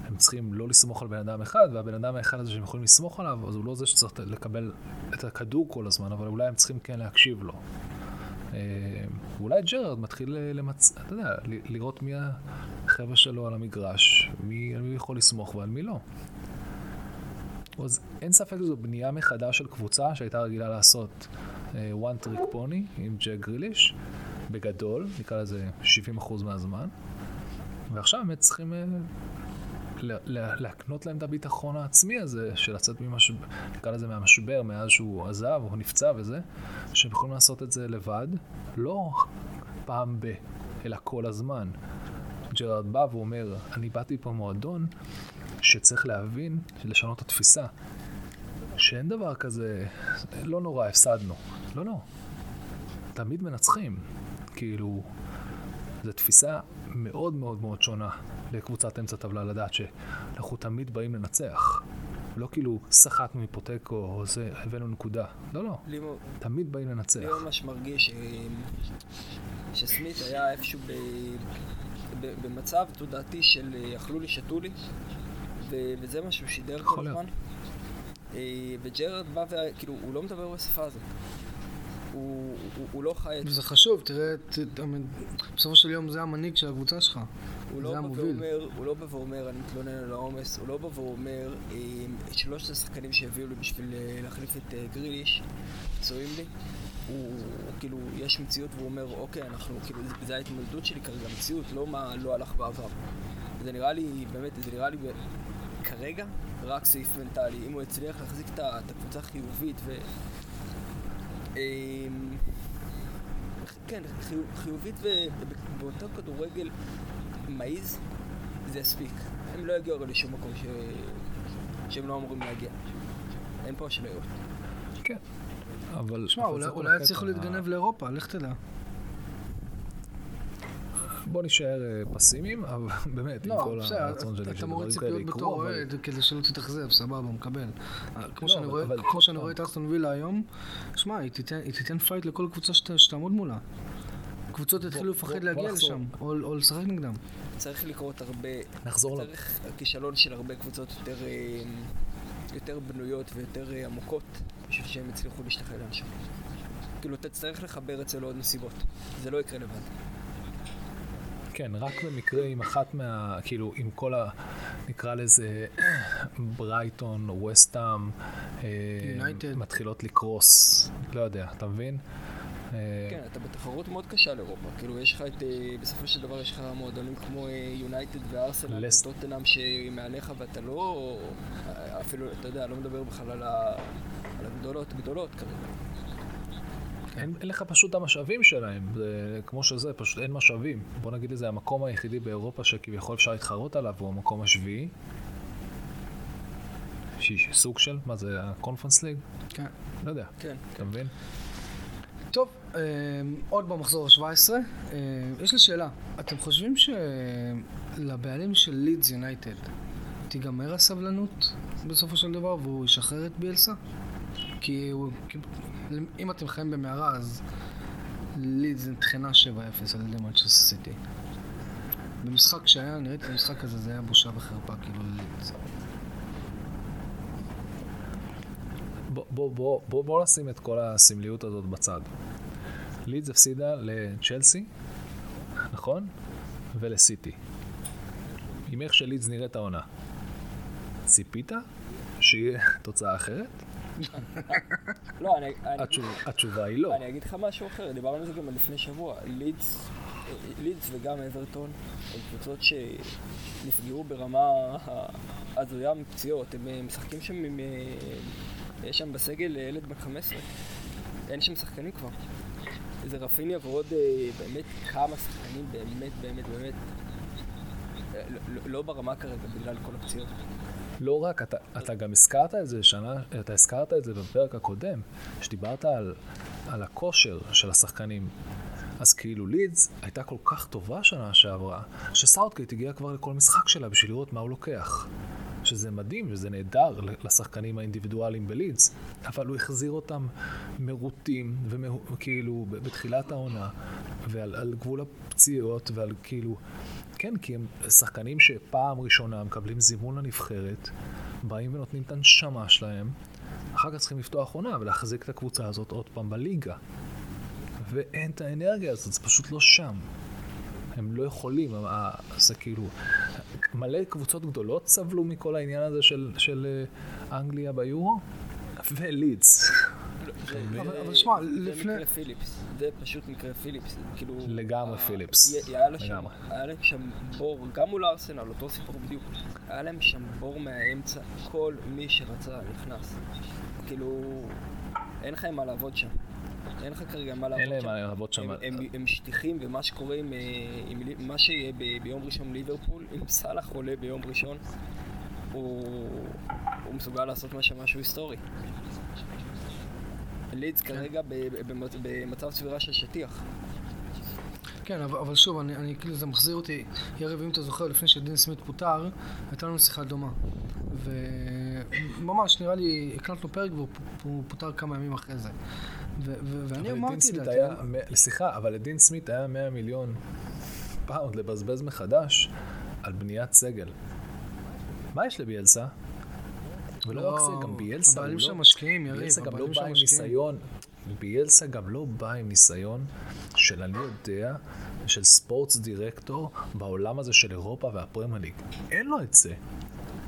[SPEAKER 2] הם צריכים לא לסמוך על בן אדם אחד, והבן אדם האחד הזה שהם יכולים לסמוך עליו, אז הוא לא זה שצריך לקבל את הכדור כל הזמן, אבל אולי הם צריכים כן להקשיב לו. אה, ואולי ג'רד מתחיל למצ... אתה יודע, לראות מי החבר'ה שלו על המגרש, מי, על מי יכול לסמוך ועל מי לא. אז אין ספק שזו בנייה מחדש של קבוצה שהייתה רגילה לעשות אה, one trick pony עם ג'ק גריליש, בגדול, נקרא לזה 70% מהזמן, ועכשיו באמת צריכים אה, להקנות להם את הביטחון העצמי הזה של לצאת ממשבר, נקרא לזה מהמשבר, מאז שהוא עזב או נפצע וזה, שהם יכולים לעשות את זה לבד, לא פעם ב, אלא כל הזמן. ג'רארד בא ואומר, אני באתי פה מועדון שצריך להבין, לשנות את התפיסה, שאין דבר כזה, לא נורא, הפסדנו. לא, לא. תמיד מנצחים. כאילו, זו תפיסה מאוד מאוד מאוד שונה לקבוצת אמצע טבלה לדעת שאנחנו תמיד באים לנצח. לא כאילו שחקנו היפותקו או זה, הבאנו נקודה. לא, לא.
[SPEAKER 3] לי מ-
[SPEAKER 2] תמיד באים לנצח.
[SPEAKER 3] לי ממש מרגיש ש- שסמית היה איפשהו ב... ב... במצב תודעתי של אה, אכלו לי, שתו לי, ו... וזה מה שהוא שידר כל. הזמן. אה, וג'רד בא וכאילו, הוא לא מדבר בשפה הזאת. הוא, הוא, הוא לא חי את
[SPEAKER 1] וזה חשוב, תראה, ת, ת, בסופו של יום זה המנהיג של הקבוצה שלך.
[SPEAKER 3] הוא
[SPEAKER 1] זה
[SPEAKER 3] לא,
[SPEAKER 1] המוביל.
[SPEAKER 3] ואומר, הוא לא בא ואומר, אני מתלונן על העומס, הוא לא בא ואומר, את שלושת השחקנים שהביאו לי בשביל אה, להחליף את אה, גריליש, פצועים לי. הוא, הוא כאילו, יש מציאות והוא אומר, אוקיי, אנחנו, כאילו, זה- זה ההתמודדות שלי כרגע, מציאות, לא מה לא הלך בעבר. זה נראה לי, באמת, זה נראה לי כרגע רק סעיף מנטלי. אם הוא יצליח להחזיק את הקבוצה חיובית ו... אמ, כן, חיוב, חיובית ובאותו כדורגל מעיז, זה יספיק. הם לא יגיעו הרי לשום מקום ש... שהם לא אמורים להגיע. אין פה אשליות.
[SPEAKER 2] כן. אבל...
[SPEAKER 1] שמע,
[SPEAKER 2] אבל
[SPEAKER 1] אולי-. יצליחו להתגנב לאירופה, לך תדע.
[SPEAKER 2] בוא נישאר אה, פסימיים, אבל *laughs* באמת, עם
[SPEAKER 1] לא,
[SPEAKER 2] כל הרצון שלי
[SPEAKER 1] אתה
[SPEAKER 2] שדברים
[SPEAKER 1] מוריד
[SPEAKER 2] כאלה
[SPEAKER 1] ציפיות
[SPEAKER 2] יקרו,
[SPEAKER 1] בתור
[SPEAKER 2] אבל...
[SPEAKER 1] אוהד כדי שלא תתאכזב, סבבה, מקבל. אה, כמו
[SPEAKER 2] לא,
[SPEAKER 1] שאני רואה- את אסטון וילה היום, שמע, היא תיתן- פייט לכל קבוצה שת- שתעמוד מולה. קבוצות יתחילו לפחד להגיע. לשם, או או לשחק נגדם.
[SPEAKER 3] צריך לקרות הרבה...
[SPEAKER 2] נחזור ל...
[SPEAKER 3] צריך כישלון של הרבה קבוצות יותר, אה, יותר בנויות ויותר עמוקות בשביל שהם יצליחו להשתחרר לאנשם. כאילו, אתה תצטרך לחבר אצל עוד נסיבות. זה לא יקרה לבד.
[SPEAKER 2] כן, רק במקרה עם אחת מה... כאילו, עם כל ה... נקרא לזה ברייטון, או וסטאם,
[SPEAKER 1] United.
[SPEAKER 2] מתחילות לקרוס. לא יודע, אתה מבין? אה,
[SPEAKER 3] כן, אתה בתחרות מאוד קשה לאירופה. כאילו, יש לך את... אה, בסופו של דבר יש לך מועדונים כמו יונייטד וארסנל וטוטנאם שמעליך ואתה לא... אה, אפילו, אתה יודע, לא מדבר בכלל על הגדולות גדולות כרגע.
[SPEAKER 2] אין, אין לך פשוט את המשאבים שלהם, זה כמו שזה, פשוט אין משאבים. בוא נגיד את זה, המקום היחידי באירופה שכביכול אפשר להתחרות עליו הוא המקום השביעי. שהיא סוג של, מה זה, הקונפרנס ליג?
[SPEAKER 1] כן.
[SPEAKER 2] לא יודע,
[SPEAKER 3] כן.
[SPEAKER 2] אתה מבין?
[SPEAKER 1] טוב, אה, עוד במחזור ה-17, אה, יש לי שאלה. אתם חושבים שלבעלים של לידס יונייטד תיגמר הסבלנות בסופו של דבר והוא ישחרר את ביאלסה? כי הוא, אם אתם חיים במערה אז לידס נטחנה 7-0 על ידי מנצ'סטר סיטי. במשחק שהיה, אני ראיתי את המשחק הזה, זה היה בושה וחרפה כאילו ללידס.
[SPEAKER 2] בוא, בוא, בוא, בוא, בוא נשים את כל הסמליות הזאת בצד. לידס הפסידה לצ'לסי, נכון? ולסיטי. עם איך שלידס נראית העונה. ציפית שיהיה *laughs* תוצאה אחרת?
[SPEAKER 3] לא, אני... אני-
[SPEAKER 2] התשוב- התשובה היא לא.
[SPEAKER 3] אני אגיד לך משהו אחר, דיברנו על זה גם לפני שבוע. לידס, לידס וגם אברטון הם קבוצות שנפגעו ברמה הזויה מפציעות. הם אה, משחקים שם עם... אה, יש שם בסגל ילד בן 15. אין שם שחקנים כבר. זה רפיניה ועוד אה, באמת כמה שחקנים באמת באמת באמת אה, לא- לא ברמה כרגע בגלל כל הפציעות.
[SPEAKER 2] לא רק, אתה, אתה גם הזכרת את זה שנה, אתה הזכרת את זה בפרק הקודם, שדיברת על, על הכושר של השחקנים. אז כאילו לידס הייתה כל כך טובה שנה שעברה, שסאוטגייט הגיע כבר לכל משחק שלה בשביל לראות מה הוא לוקח. שזה מדהים וזה נהדר לשחקנים האינדיבידואליים בלידס, אבל הוא החזיר אותם מרוטים, וכאילו בתחילת העונה, ועל על גבול הפציעות, ועל כאילו... כן, כי הם שחקנים שפעם ראשונה מקבלים זימון לנבחרת, באים ונותנים את הנשמה שלהם, אחר כך צריכים לפתוח עונה ולהחזיק את הקבוצה הזאת עוד פעם בליגה. ואין את האנרגיה הזאת, זה פשוט לא שם. הם לא יכולים, ה- זה כאילו... מלא קבוצות גדולות סבלו מכל העניין הזה של, של אה, אנגליה ביורו, ולידס.
[SPEAKER 3] זה-
[SPEAKER 1] אבל-
[SPEAKER 3] זה-
[SPEAKER 1] שמע,
[SPEAKER 3] זה
[SPEAKER 1] לפני-
[SPEAKER 3] מקרה פיליפס, זה פשוט מקרה פיליפס, זה כאילו...
[SPEAKER 2] לגמרי פיליפס,
[SPEAKER 3] שם-
[SPEAKER 2] לגמרי.
[SPEAKER 3] היה להם שם בור, גם מול ארסנל, אותו סיפור בדיוק. היה להם שם בור מהאמצע, כל מי שרצה נכנס. כאילו, אין לך עם מה לעבוד שם. אין לך כרגע מה לעבוד
[SPEAKER 2] אין להם
[SPEAKER 3] שם.
[SPEAKER 2] מה לעבוד שם.
[SPEAKER 3] הם, הם, הם שטיחים, ומה שקורה עם, אה, עם מה שיהיה ב- ביום ראשון ליברפול, אם סאלח עולה ביום ראשון, הוא, הוא מסוגל לעשות משהו, משהו היסטורי. לידס כרגע ב- ב- במצ- במצב צבירה של שטיח.
[SPEAKER 1] כן, אבל, אבל שוב, אני, אני כאילו, זה מחזיר אותי, יריב, אם אתה זוכר, לפני שדין סמית פוטר, הייתה לנו שיחה דומה. וממש, נראה לי, הקלטנו פרק והוא פוטר כמה ימים אחרי זה. ו- ו- ואני
[SPEAKER 2] אבל לדין
[SPEAKER 1] אמרתי,
[SPEAKER 2] סמית
[SPEAKER 1] לדעתי,
[SPEAKER 2] היה, סליחה, אבל לדין סמית היה 100 מיליון פאונד לבזבז מחדש על בניית סגל. מה יש לביאלסה? ולא רק זה, גם ביאלסה הוא
[SPEAKER 1] הבעלים
[SPEAKER 2] לא...
[SPEAKER 1] שם משקיעים, יריב,
[SPEAKER 2] ביאלסה גם לא
[SPEAKER 1] הבעלים
[SPEAKER 2] בא
[SPEAKER 1] שם
[SPEAKER 2] עם
[SPEAKER 1] משקיעים.
[SPEAKER 2] ניסיון, ביאלסה גם לא בא עם ניסיון של אני יודע, של ספורטס דירקטור בעולם הזה של אירופה והפרמייר ליג. אין לו את זה.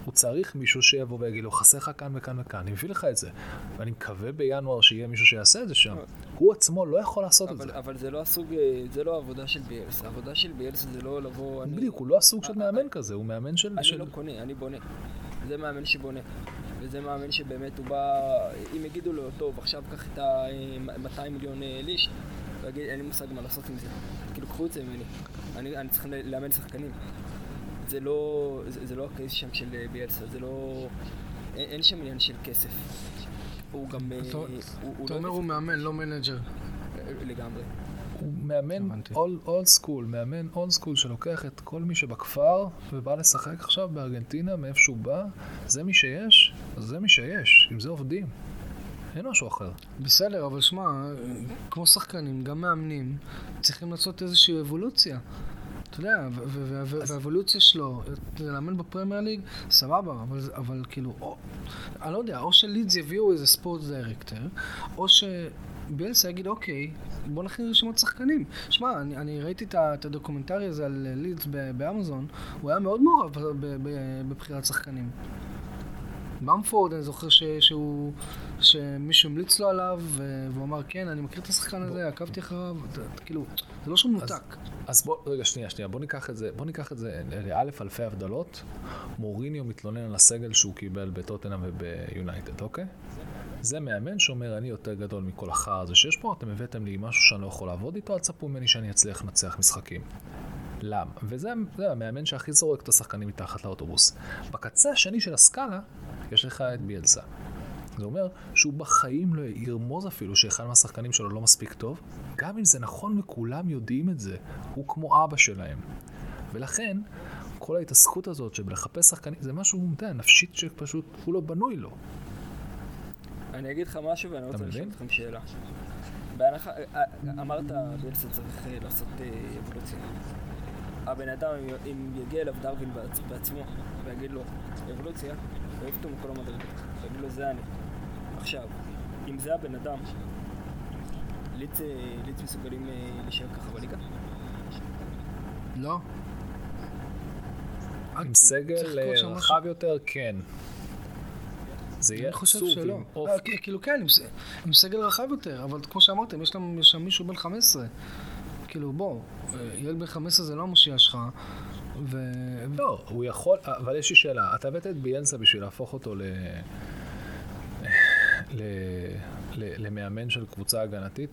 [SPEAKER 2] הוא צריך מישהו שיבוא ויגיד לו, חסר לך כאן וכאן וכאן, אני מביא לך את זה. ואני מקווה בינואר שיהיה מישהו שיעשה את זה שם. הוא עצמו לא יכול לעשות את
[SPEAKER 3] אבל,
[SPEAKER 2] זה.
[SPEAKER 3] אבל זה לא הסוג, אה, זה לא העבודה של ביאלס. העבודה של ביאלס זה לא לבוא... אני,
[SPEAKER 2] בדיוק, הוא לא הסוג של
[SPEAKER 3] אני-
[SPEAKER 2] מאמן כזה, הוא מאמן של...
[SPEAKER 3] אני
[SPEAKER 2] של-
[SPEAKER 3] לא קונה, אני בונה. זה מאמן שבונה. וזה מאמן שבאמת הוא בא, אם יגידו לו, טוב, עכשיו קח את ה-200 מיליון אה, ליש, הוא יגיד, אין לי מושג מה לעשות עם זה. כאילו, קחו את זה ממני. אני, אני צריך לאמן שחקנים. זה לא, זה, זה לא ה case שם של אה, ביאלסה, זה לא... אין, אין שם עניין של כסף. הוא גם... אה,
[SPEAKER 1] אתה- אתה
[SPEAKER 3] לא
[SPEAKER 1] אומר הוא מאמן, לא manager.
[SPEAKER 3] אה, לגמרי.
[SPEAKER 2] הוא מאמן. old school, מאמן old school שלוקח את כל מי שבכפר ובא לשחק עכשיו בארגנטינה, מאיפה שהוא בא, זה מי שיש, אז זה מי שיש, עם זה עובדים. אין משהו אחר.
[SPEAKER 1] בסדר, אבל שמע, כמו שחקנים, גם מאמנים, צריכים לעשות איזושהי אבולוציה. אתה יודע, והאבולוציה שלו, לאמן בפרמייר ליג, סבבה, אבל, אבל כאילו, או, אני לא יודע, או שלידס יביאו איזה ספורט דירקטור, או שביאלסה יגיד, אוקיי, בוא נכין רשימות שחקנים. שמע, אני, אני ראיתי את הדוקומנטרי הזה על לידס באמזון, הוא היה מאוד מעורב בבחירת שחקנים. במפורד, אני זוכר ש, שהוא, שמישהו המליץ לו עליו, והוא אמר, כן, אני מכיר את השחקן הזה, עקבתי אחריו, כאילו, זה לא שהוא מנותק.
[SPEAKER 2] אז בוא, רגע, שנייה, שנייה, בוא ניקח את זה, בוא ניקח את זה לאלף אלפי הבדלות. מוריניו מתלונן על הסגל שהוא קיבל בטוטנאם וביונייטד, אוקיי? זה מאמן שאומר, אני יותר גדול מכל החרא הזה שיש פה, אתם הבאתם לי משהו שאני לא יכול לעבוד איתו, אל תצפו ממני שאני אצליח לנצח משחקים. למה? וזה זה המאמן שהכי זורק את השחקנים מתחת לאוטובוס. בקצה השני של הסקאלה, יש לך את ביאלסה. זה אומר שהוא בחיים לא ירמוז אפילו שאחד מהשחקנים שלו לא מספיק טוב, גם אם זה נכון וכולם יודעים את זה, הוא כמו אבא שלהם. ולכן, כל ההתעסקות הזאת שבלחפש שחקנים, זה משהו, יודע, נפשית שפשוט הוא לא בנוי לו.
[SPEAKER 3] אני אגיד לך משהו ואני רוצה לשאול? אתכם שאלה. בהנחה, אה, אמרת ביאלסה צריך אה, לעשות אה, אבולוציה. הבן אדם, אם- יגיע אליו דרווין בעצ- בעצמו ויגיד לו אבולוציה, הוא אותו מכל המדרגות. ויגיד לו זה אני. עכשיו, אם זה הבן אדם, ליץ, אה, ליץ מסוגלים אה, להישאר ככה בליגה?
[SPEAKER 1] לא.
[SPEAKER 2] עם סגל אה. רחב יותר, כן. זה יהיה
[SPEAKER 1] אני חושב
[SPEAKER 2] עצוב
[SPEAKER 1] שלא.
[SPEAKER 2] עם אוף.
[SPEAKER 1] כ- כאילו כן, עם סגל רחב יותר, אבל כמו שאמרתם, יש שם מישהו בן 15. כאילו, בוא, אה, ילד בן 15 זה לא המושיע שלך, ו...
[SPEAKER 2] לא, הוא יכול, אבל יש לי שאלה, אתה הבאת את ביאנסה בשביל להפוך אותו ל... ל... ל... למאמן של קבוצה הגנתית,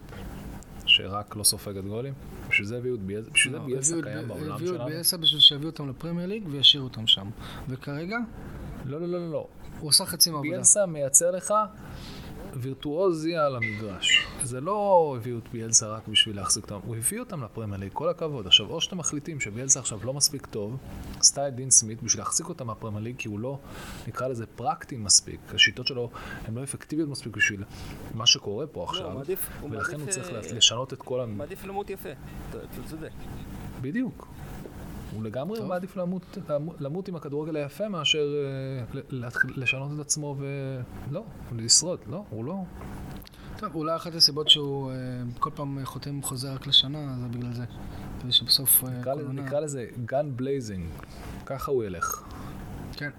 [SPEAKER 2] שרק לא סופגת גולים? בשביל זה הביאו את ביאנסה, בשביל זה
[SPEAKER 1] לא, את
[SPEAKER 2] קיים בעולם
[SPEAKER 1] הביאו את
[SPEAKER 2] שלנו?
[SPEAKER 1] ביאסה בשביל שיביאו אותם לפרמייר ליג וישאירו אותם שם. וכרגע,
[SPEAKER 2] לא, לא, לא, לא, לא.
[SPEAKER 1] הוא עשה חצי מהעבודה.
[SPEAKER 2] ביאנסה מייצר לך וירטואוזיה על המגרש. זה לא הביאו את ביאלסה רק בשביל להחזיק אותם, הוא הביא אותם לפרמייר ליג, כל הכבוד. עכשיו, או שאתם מחליטים שביאלסה עכשיו לא מספיק טוב, עשתה את דין סמית בשביל להחזיק אותם מהפרמייר ליג, כי הוא לא, נקרא לזה פרקטי מספיק. השיטות שלו הן לא אפקטיביות מספיק בשביל מה שקורה פה עכשיו,
[SPEAKER 3] הוא מעדיף- הוא
[SPEAKER 2] ולכן הוא
[SPEAKER 3] מעדיף,
[SPEAKER 2] צריך
[SPEAKER 3] אה,
[SPEAKER 2] לשנות את כל ה...
[SPEAKER 3] מעדיף למות יפה, אתה צודק.
[SPEAKER 2] בדיוק. הוא לגמרי
[SPEAKER 1] טוב.
[SPEAKER 2] מעדיף למות, למות עם הכדורגל היפה מאשר אה, לשנות את עצמו ולא, לשרוד, לא, הוא לא.
[SPEAKER 1] טוב, אולי אחת הסיבות שהוא אה, כל פעם חותם חוזה רק לשנה, זה בגלל זה. כדי שבסוף... אה,
[SPEAKER 2] נקרא לזה- נקרא לזה guns blazing, ככה הוא ילך.
[SPEAKER 1] כן.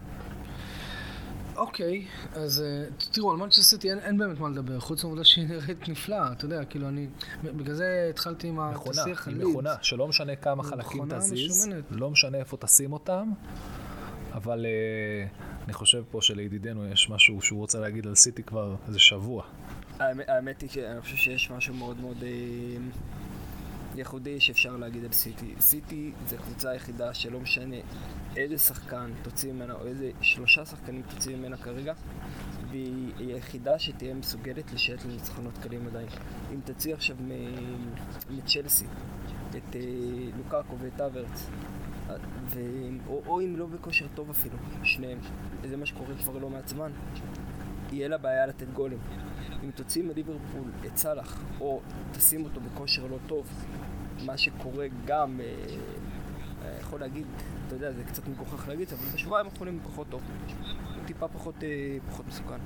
[SPEAKER 1] אוקיי, אז אה, תראו, על מנצ'סטר סיטי אין, אין באמת מה לדבר, חוץ מהעובדה שהיא נראית נפלאה, אתה יודע, כאילו אני... בגלל זה התחלתי עם
[SPEAKER 2] מכונה,
[SPEAKER 1] השיח לידס.
[SPEAKER 2] מכונה, שלא משנה כמה חלקים תזיז,
[SPEAKER 1] משומנת.
[SPEAKER 2] לא משנה איפה תשים אותם, אבל אה, אני חושב פה שלידידנו יש משהו שהוא רוצה להגיד על סיטי כבר איזה שבוע.
[SPEAKER 3] האמת, האמת היא שאני חושב שיש משהו מאוד מאוד אה, ייחודי שאפשר להגיד על סיטי. סיטי זה קבוצה היחידה שלא משנה איזה שחקן תוציא ממנה, או איזה שלושה שחקנים תוציא ממנה כרגע, והיא היא היחידה שתהיה מסוגלת לשייט לניצחונות קלים עדיין. אם תוציא עכשיו מצ'לסי את אה, לוקאקו ואת אברץ, ו... או, או אם לא בכושר טוב אפילו, שניהם, זה מה שקורה כבר לא מעט זמן, יהיה לה בעיה לתת גולים. אם תוציא מליברפול את סאלח, או תשים אותו בכושר לא טוב, מה שקורה גם, אה, אה, יכול להגיד, אתה יודע, זה קצת מגוחך להגיד, אבל בשבועיים האחרונים פחות טוב. הוא טיפה פחות, אה, פחות מסוכן.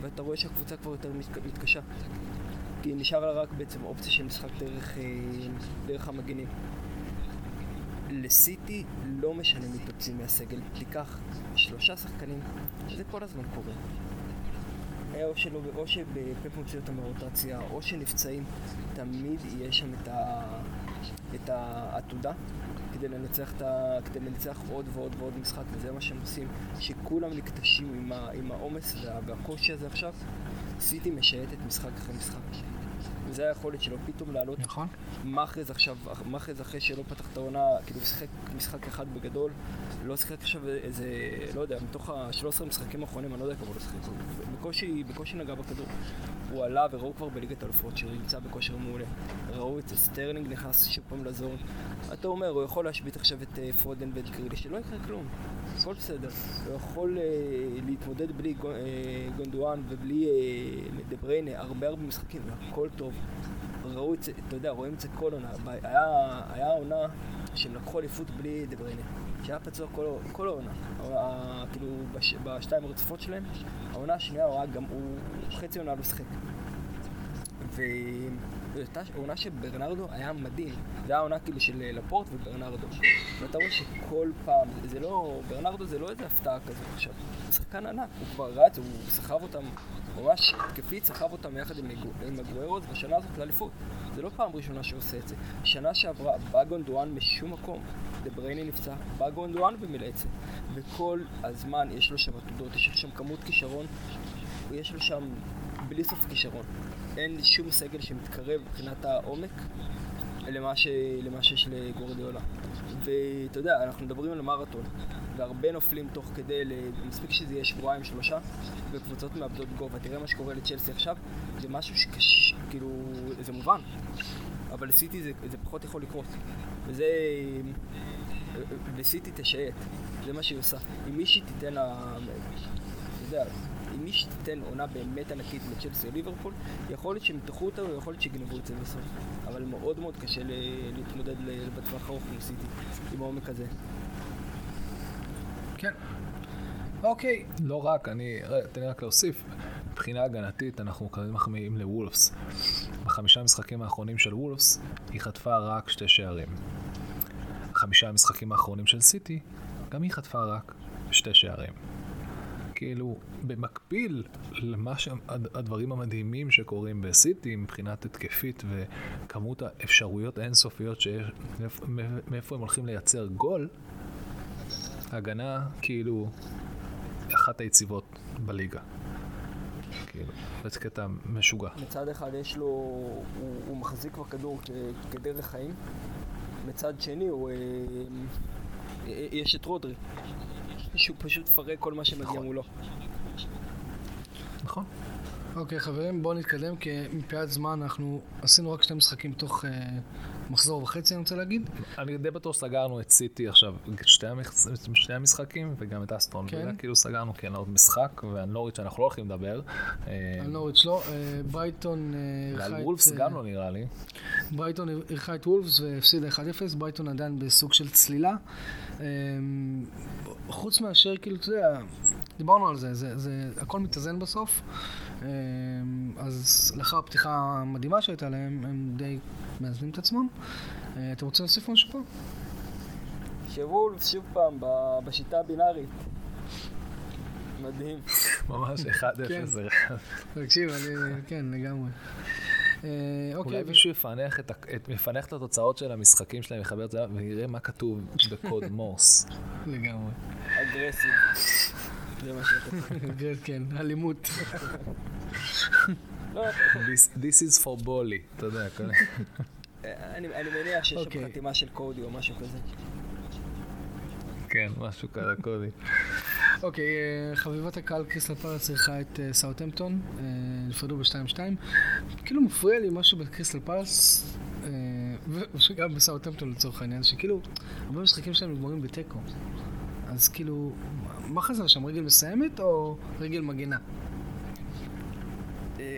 [SPEAKER 3] ואתה רואה שהקבוצה כבר יותר מתק- מתקשה. כי נשאר לה רק בעצם אופציה של משחק דרך, אה, דרך המגנים. לסיטי לא משנה מי תוציא מהסגל, תיקח שלושה שחקנים, זה כל הזמן קורה. או, שלא, או שבפפ מוציא אותם מהרוטציה, או שנפצעים, תמיד יהיה שם את, ה, את העתודה כדי לנצח, את ה, כדי לנצח עוד ועוד ועוד משחק, וזה מה שהם עושים, שכולם נקטשים עם, העומס וה, והקושי הזה עכשיו, סיטי משייטת משחק אחרי משחק. וזה היכולת שלו פתאום לעלות
[SPEAKER 1] נכון?
[SPEAKER 3] מאחז עכשיו, מאחז אחרי שלא פתח את העונה, כאילו שיחק משחק אחד בגדול, לא שיחק עכשיו איזה, לא יודע, מתוך ה-13 משחקים האחרונים, אני לא יודע כמה הוא לא שיחק, בקושי, בקושי נגע בכדור. הוא עלה וראו כבר בליגת אלופות שהוא נמצא בכושר מעולה. ראו את סטרלינג נכנס שוב פעם ל zone. אתה אומר, הוא יכול להושיב עכשיו את אה, פודן ואת גריליש, שלא יקרה כלום, הכל בסדר. הוא יכול אה, להתמודד בלי גו- אה, גונדואן ובלי אה, דה בריינה, הרבה הרבה משחקים, הכל טוב. ראו את זה, אתה יודע, רואים את זה כל עונה. היה, היה עונה שהם לקחו אליפות בלי דה בריינה, שהיה פצוע כל, כל העונה. כאילו, בש, בשתיים הרצופות שלהם, העונה השנייה הוא גם, הוא חצי עונה לא שיחק. והייתה עונה שברנרדו היה מדהים. זה היה עונה כאילו של לפורט וברנרדו. ואתה רואה שכל פעם, זה לא, ברנרדו זה לא איזה הפתעה כזאת עכשיו. הוא שחקן ענק, הוא כבר רץ, הוא סחב אותם, ממש התקפית סחב אותם יחד עם, עם אגוארו בשנה הזאת לאליפות. זה לא פעם ראשונה שהוא עושה את זה. שנה שעברה בא גונדואן משום מקום. דה בריינה נפצע, בא גונדואן ומילא את זה. וכל הזמן יש לו שם עתודות, יש לו שם כמות כישרון, יש לו שם בלי סוף כישרון. אין שום סגל שמתקרב מבחינת העומק למה, ש... למה שיש לגורדיאולה. ואתה יודע, אנחנו מדברים על מרתון, והרבה נופלים תוך כדי. מספיק שזה יהיה שבועיים, שלושה, וקבוצות מאבדות גובה. תראה מה שקורה לצ'לסי עכשיו, זה משהו שקש... כאילו, זה מובן. אבל לסיטי זה, זה פחות יכול לקרות. וזה... לסיטי תשייט, זה מה שהיא עושה. אם מישהי תיתן לה... אתה יודע, אם מישהי תיתן עונה באמת ענקית לצ'לסי או ליברפול, יכול להיות שהם ימתחו אותה ויכול להיות שיגנבו את זה בסוף. אבל מאוד מאוד קשה להתמודד בטווח הארוך עם סיטי, עם העומק הזה.
[SPEAKER 1] כן. אוקיי,
[SPEAKER 2] לא רק, אני, תן לי רק להוסיף, מבחינה הגנתית אנחנו כזה מחמיאים לוולפס. בחמישה המשחקים האחרונים של וולפס היא חטפה רק שתי שערים. חמישה המשחקים האחרונים של סיטי, גם היא חטפה רק שתי שערים. כאילו, במקביל למה שהדברים המדהימים שקורים בסיטי מבחינת התקפית וכמות האפשרויות האינסופיות שיש, מאיפה הם הולכים לייצר גול, הגנה כאילו אחת היציבות בליגה. כאילו, זה קטע משוגע.
[SPEAKER 3] מצד אחד יש לו, הוא, הוא מחזיק בכדור כדרך חיים, מצד שני הוא, אה, אה, יש את רודרי, שהוא פשוט מפרק כל מה שמגיע נכון. מולו.
[SPEAKER 2] נכון.
[SPEAKER 1] אוקיי, חברים, בואו נתקדם, כי מפאת זמן אנחנו עשינו רק שני משחקים תוך uh, מחזור וחצי, אני רוצה להגיד.
[SPEAKER 2] אני די בטוח שסגרנו את סיטי עכשיו, שתי, המח... שתי המשחקים, וגם את אסטרון. כן. כאילו סגרנו, כן, עוד משחק, ועל נוריץ' אנחנו לא הולכים לדבר.
[SPEAKER 1] אה, על נוריץ' לא, אה, ברייטון
[SPEAKER 2] אירחה את... ועל וולפס גם לא נראה לי.
[SPEAKER 1] ברייטון אירחה את וולפס והפסידה 1-0, ברייטון עדיין בסוג של צלילה. חוץ מאשר, כאילו, אתה יודע, דיברנו על זה, זה, זה הכל מתאזן בסוף. אמ, אז לאחר הפתיחה המדהימה שהייתה להם, הם די מאזנים את עצמם. אה, אתם רוצים להוסיף משהו פה?
[SPEAKER 3] שוולף שוב פעם בשיטה הבינארית. מדהים. *laughs*
[SPEAKER 2] ממש 1-0. כן.
[SPEAKER 1] תקשיב, אני, כן, לגמרי.
[SPEAKER 2] אה, אוקיי. אולי מישהו יפענח את התוצאות של המשחקים שלהם, יחבר את זה, ויראה מה כתוב בקוד *laughs* מורס.
[SPEAKER 1] לגמרי.
[SPEAKER 3] אגרסיב. זה מה שאתה
[SPEAKER 1] כן, אלימות.
[SPEAKER 2] This is for בולי, אתה יודע. *laughs*
[SPEAKER 3] אני מניח שיש שם אוקיי. חתימה של קודי או משהו כזה.
[SPEAKER 2] כן, משהו כזה, קודי.
[SPEAKER 1] אוקיי, אה, חביבת הקהל קריסטל פארץ צריכה את אה, סאוטהמפטון, אה, נפרדו ב-2-2. כאילו מפריע לי משהו בקריסטל פארץ, וגם בסאוטהמפטון לצורך העניין, שכאילו, הרבה משחקים שלהם נגמרים בתיקו. אז כאילו, מה חסר שם? רגל מסיימת או רגל מגינה?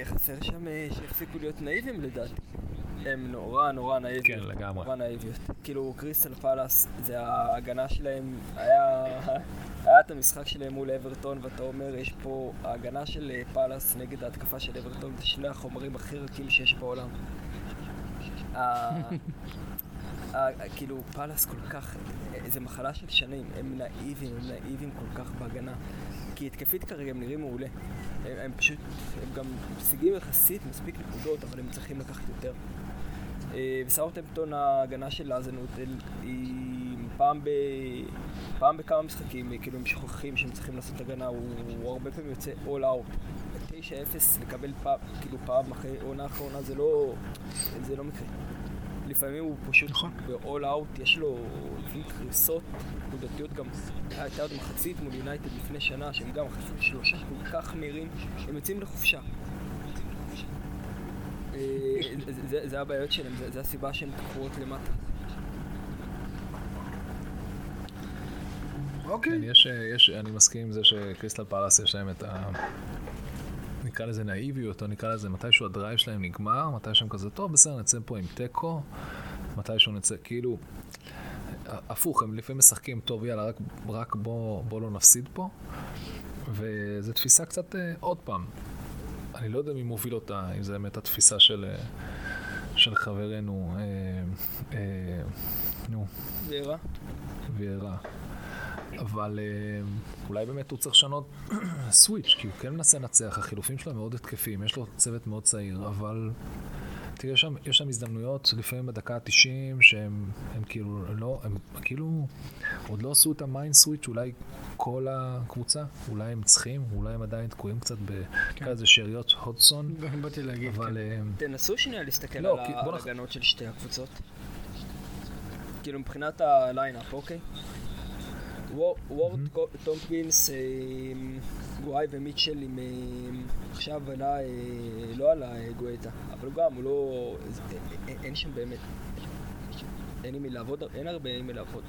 [SPEAKER 3] חסר שם שיפסיקו להיות נאיבים לדעתי. הם נורא נורא נאיביות.
[SPEAKER 2] כן, לגמרי.
[SPEAKER 3] נורא נאיביות. כאילו, קריסטל פלאס, זה ההגנה שלהם, היה... היה את המשחק שלהם מול אברטון, ואתה אומר, יש פה ההגנה של פאלאס נגד ההתקפה של אברטון, זה שני החומרים הכי רכים שיש בעולם. כאילו, פאלאס כל כך, זה מחלה של שנים, הם נאיבים, הם נאיבים כל כך בהגנה. כי התקפית כרגע הם נראים מעולה. הם, הם פשוט, הם גם משיגים יחסית מספיק נקודות, אבל הם צריכים לקחת יותר. אה, וסאוטהמפטון ההגנה של אזנוטל היא פעם, ב... פעם בכמה משחקים, כאילו הם שוכחים שהם צריכים לעשות הגנה, הוא, הוא הרבה פעמים יוצא all out. 9-0 לקבל פעם, כאילו פעם אחרי עונה אחרונה זה לא, זה לא מקרה. לפעמים הוא פשוט נכון. ב-all out, יש לו לפעמים קריסות נקודתיות גם, הייתה עוד מחצית מול יונייטד לפני שנה, שהם גם חשבו שלושה כל כך מהירים, הם יוצאים לחופשה. אה, זה הבעיות שלהם, זה הסיבה שהן תקועות למטה.
[SPEAKER 1] אוקיי.
[SPEAKER 2] כן, יש, יש, אני מסכים עם זה שקריסטל פלאס יש להם את ה... נקרא לזה נאיביות, או נקרא לזה מתישהו ה drive שלהם נגמר, מתי שהם כזה, טוב, בסדר, נצא פה עם תיקו, מתישהו נצא, כאילו, הפוך, הם לפעמים משחקים, טוב, יאללה, רק, רק בוא, בוא לא נפסיד פה, וזו תפיסה קצת, אה, עוד פעם, אני לא יודע מי מוביל אותה, אם זה באמת התפיסה של, אה, של חברנו, אה, אה, נו.
[SPEAKER 3] וירה.
[SPEAKER 2] וירה. אבל אה, אולי באמת הוא צריך לשנות *clears throat* סוויץ', כי הוא כן מנסה לנצח, החילופים שלו מאוד התקפיים, יש לו צוות מאוד צעיר, אבל תראה, יש שם, יש שם הזדמנויות, לפעמים בדקה ה-90, שהם הם כאילו לא, הם כאילו עוד לא עשו את ה mind switch, אולי כל הקבוצה, אולי הם צריכים, אולי הם עדיין תקועים קצת בכזה כן. שאריות הודג'סון.
[SPEAKER 1] באתי להגיד, אבל...
[SPEAKER 3] כן. אה, תנסו שנייה להסתכל לא, על ההגנות של שתי הקבוצות. כאילו מבחינת ה lineup, אוקיי? וורד, תומקינס, גואי ומיטשל עם... עכשיו עלה, אה, לא עלה גואטה, אבל גם הוא לא... אין שם באמת... אין עם מי לעבוד, אין הרבה עם מי לעבוד.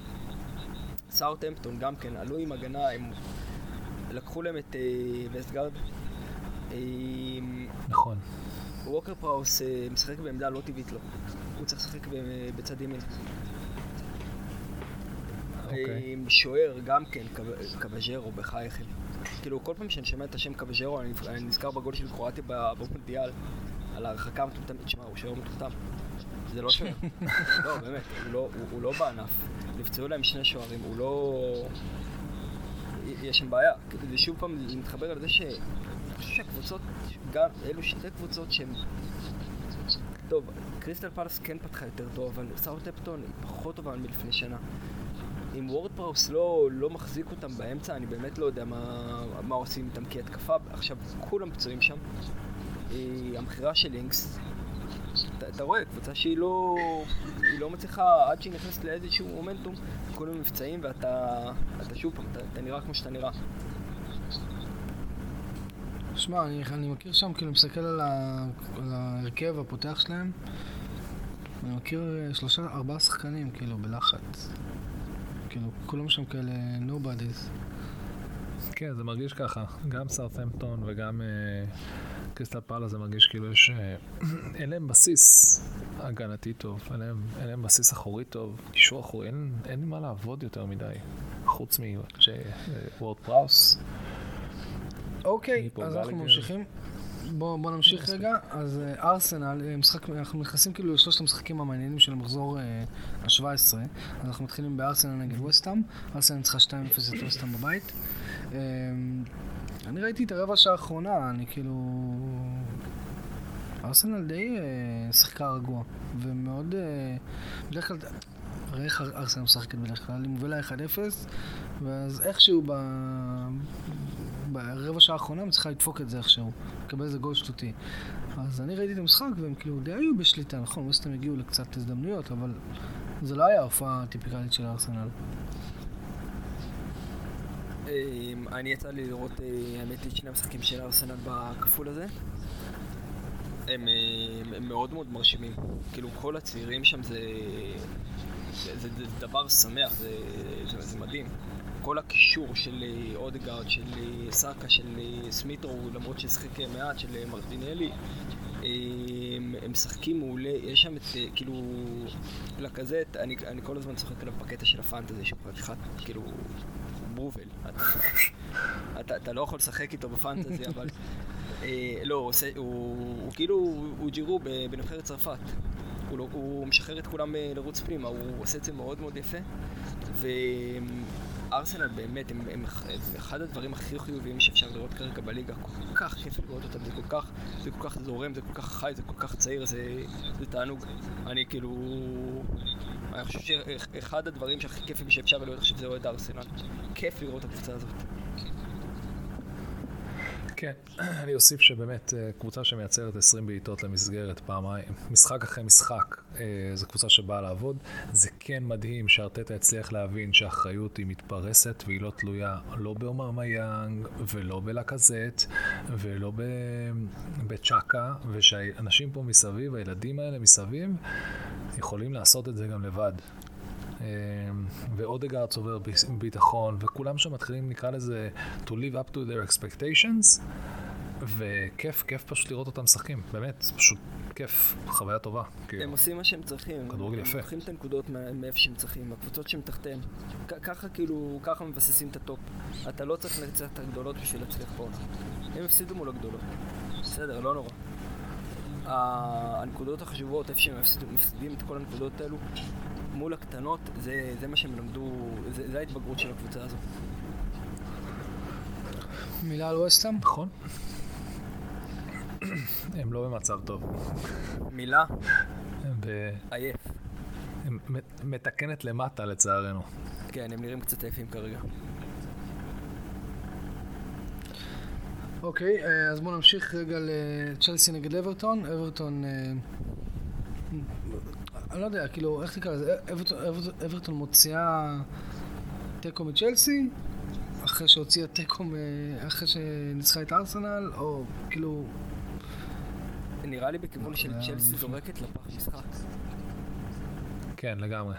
[SPEAKER 3] סאוטהמפטון גם כן, עלו עם הגנה, הם לקחו להם את וסטגרד.
[SPEAKER 2] אה, נכון.
[SPEAKER 3] ווקר פראוס משחק בעמדה לא טבעית לו. הוא צריך לשחק בצד ימין. אוקיי. עם שוער גם כן, קבז'רו, בחייכם. כאילו, כל פעם שאני שומע את השם קבז'רו, אני, אני נזכר בגול של קרואטיה במונדיאל, על ההרחקה המטומטמת. תשמע, הוא שוער מטומטם. זה לא שוער. *laughs* לא, באמת, הוא לא, הוא, הוא לא בענף. נפצעו להם שני שוערים, הוא לא... יש שם בעיה. זה שוב פעם מתחבר לזה ש... אני חושב שהקבוצות, גם אלו שתי קבוצות שהן... טוב, קריסטל פלס כן פתחה יותר טוב, אבל סאוטהפטון היא פחות טובה מלפני שנה. אם וורדפראוס לא, לא מחזיק אותם באמצע, אני באמת לא יודע מה, מה עושים איתם כהתקפה. עכשיו, כולם פצועים שם. אה, המכירה של לינקס, אתה, אתה רואה, קבוצה שהיא לא, לא מצליחה, עד שהיא נכנסת לאיזשהו מומנטום, כולם מבצעים ואתה אתה שוב פעם, אתה, אתה נראה כמו שאתה נראה.
[SPEAKER 1] שמע, אני, אני מכיר שם, כאילו, מסתכל על, ה, על ההרכב הפותח שלהם, אני מכיר אה, שלושה, ארבעה שחקנים, כאילו, בלחץ. כאילו, כולם שם כאלה nobodies.
[SPEAKER 2] כן, זה מרגיש ככה. גם סארטהמפטון וגם uh, קריסטל פאלה זה מרגיש כאילו יש... Uh, *clears throat* אין להם בסיס הגנתי טוב, אין להם, אין להם בסיס אחורי טוב, קישור אחורי, אין, מה לעבוד יותר מדי, חוץ מוורד פראוס.
[SPEAKER 1] אוקיי, אז אנחנו ממשיכים. בואו בוא נמשיך רגע. אז אה, ארסנל, אה, משחק, אנחנו נכנסים כאילו לשלושת המשחקים המעניינים של המחזור ה-17. אז אנחנו מתחילים בארסנל נגד וסטאם. ארסנל ניצחה 2-0 את וסטאם בבית. אה, אני ראיתי את הרבע שעה האחרונה, אני כאילו... ארסנל די שיחקה רגוע, ומאוד... בדרך כלל... הרי איך ארסנל משחקת בדרך כלל? היא מובילה 1-0, ואז איכשהו ב... ברבע שעה האחרונה הם צריכה לדפוק את זה איכשהו, לקבל איזה גול שטותי. אז אני ראיתי את המשחק והם כאילו די היו בשליטה, נכון, וסטם הגיעו לקצת הזדמנויות, אבל זה לא היה ההופעה הטיפיקלית של הארסנל.
[SPEAKER 3] אמ, אני יצא לי לראות, אה, האמת היא, שני המשחקים של הארסנל בכפול הזה. הם, אה, הם מאוד מאוד מרשימים. כאילו, כל הצעירים שם זה, זה, זה, זה דבר שמח, זה, זה, זה מדהים. כל הקישור של אה, אודגרד, של אה, סאקה, של אה, סמיטרו, למרות ששיחק מעט, של מרטינלי, הם משחקים מעולה, יש שם את, כאילו, לקזט, אני, אני כל הזמן צוחק עליו בקטע של הפנטזי, שהוא חתיכת, כאילו, ברובל. אתה, אתה, אתה לא יכול לשחק איתו בפנטזי, אבל... אה, לא, הוא, עושה, הוא, הוא כאילו, הוא ג'ירו בנבחרת צרפת. הוא, לא, הוא משחרר את כולם לרוץ פנימה, הוא עושה את זה מאוד מאוד יפה. ארסנל באמת, הם, הם, הם אחד הדברים הכי חיוביים שאפשר לראות כרגע בליגה. כל כך כיף לראות אותם, זה כל כך, זה כל כך זורם, זה כל כך חי, זה כל כך צעיר, זה, זה תענוג. אני כאילו... אני חושב שאחד הדברים שהכי כיפים שאפשר לראות עכשיו זה אוהד ארסנל. כיף לראות את הקבוצה הזאת.
[SPEAKER 2] כן, *clears throat* אני אוסיף שבאמת אה, קבוצה שמייצרת 20 בעיטות למסגרת פעמיים, משחק אחרי משחק, אה, זו קבוצה שבאה לעבוד. זה כן מדהים שארטטה הצליח להבין שהאחריות היא מתפרסת והיא לא תלויה לא באומר מיאנג ולא בלקזט ולא בצ'אקה, ושהאנשים פה מסביב, הילדים האלה מסביב, יכולים לעשות את זה גם לבד. אמ, ואודגרד צובר ביטחון, וכולם שם מתחילים, נקרא לזה, to live up to their expectations, וכיף, כיף פשוט לראות אותם משחקים, באמת, פשוט כיף, חוויה טובה.
[SPEAKER 3] כאילו. הם עושים מה שהם צריכים.
[SPEAKER 2] כדורגל יפה.
[SPEAKER 3] הם לוקחים את הנקודות מאיפה שהם צריכים, הקבוצות שהם תחתיהם. ככה כאילו, ככה מבססים את ה top. אתה לא צריך לנצח את הגדולות בשביל להצליח פה. הם הפסידו מול הגדולות. בסדר, לא נורא. הנקודות החשובות, איפה שהם מפסידים את כל הנקודות האלו, מול הקטנות, זה, זה מה שהם למדו, זה, זה ההתבגרות של הקבוצה הזאת.
[SPEAKER 1] מילה על ווסטהאם?
[SPEAKER 2] נכון. *clears throat* הם לא במצב טוב.
[SPEAKER 3] מילה?
[SPEAKER 2] ב...
[SPEAKER 3] עייף.
[SPEAKER 2] מתקנת למטה לצערנו.
[SPEAKER 3] כן, הם נראים קצת עייפים כרגע.
[SPEAKER 1] אוקיי, אה, אז בואו נמשיך רגע לצ'לסי נגד אברטון. אברטון אה, אני לא יודע, כאילו, איך תקרא לזה? אברטון מוציאה תיקו מצ'לסי, אחרי שהוציאה תיקו, אחרי שניצחה את ארסנל, או כאילו...
[SPEAKER 3] נראה לי בכיוון של צ'לסי זורקת לפח משחק.
[SPEAKER 2] כן, לגמרי.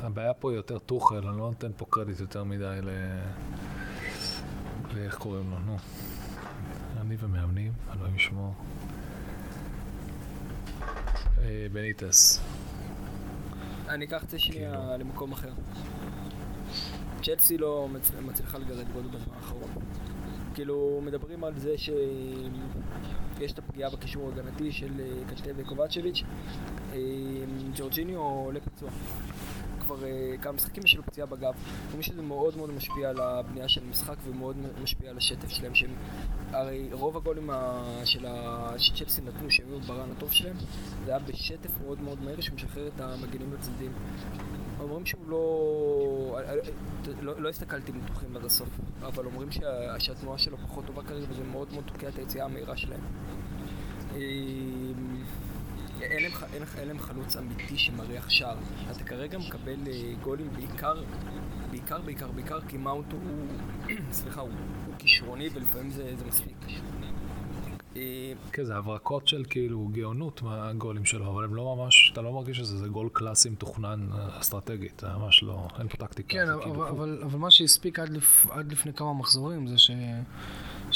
[SPEAKER 2] הבעיה פה היא יותר טוחל, אני לא נותן פה קרדיט יותר מדי ל... לאיך קוראים לו, נו. אני ומאמנים, אלוהים ישמור. אה, בניטס.
[SPEAKER 3] אני אקח את זה שנייה כאילו. למקום אחר. צ'לסי לא מצליחה לגרד גול בזמן האחרון. כאילו, מדברים על זה שיש את הפגיעה בקישור ההגנתי של אה, קשטה וקובצ'ביץ'. אה, ג'ורג'יניו עולה פצוע. כבר אה, כמה משחקים, יש לו פציעה בגב. אומרים שזה מאוד מאוד משפיע על הבנייה של המשחק ומאוד משפיע על השטף שלהם, שהם... הרי רוב הגולים ה- של שצ'לסי נתנו, שהם היו ברן הטוב שלהם, זה היה בשטף מאוד מאוד מהיר שמשחרר את המגנים לצדדים. אומרים שהוא לא... לא, לא הסתכלתי ניתוחים עד הסוף, אבל אומרים שה, שהתנועה שלו פחות טובה כרגע וזה מאוד מאוד תוקע את היציאה המהירה שלהם. אין להם, חלוץ אמיתי שמריח שער. אתה כרגע מקבל אה, גולים בעיקר, בעיקר, בעיקר, בעיקר כי מאונט הוא, *clears throat* סליחה, הוא, כישרוני ולפעמים זה, מספיק. אה,
[SPEAKER 2] כן, זה הברקות של כאילו גאונות מהגולים שלו, אבל הם לא ממש, אתה לא מרגיש שזה זה גול קלאסי מתוכנן אה, אסטרטגית, זה ממש לא, אין פה טקטיקה.
[SPEAKER 1] כן, אבל,
[SPEAKER 2] כאילו-
[SPEAKER 1] אבל, אבל מה שהספיק עד, לפ, עד לפני כמה מחזורים זה ש,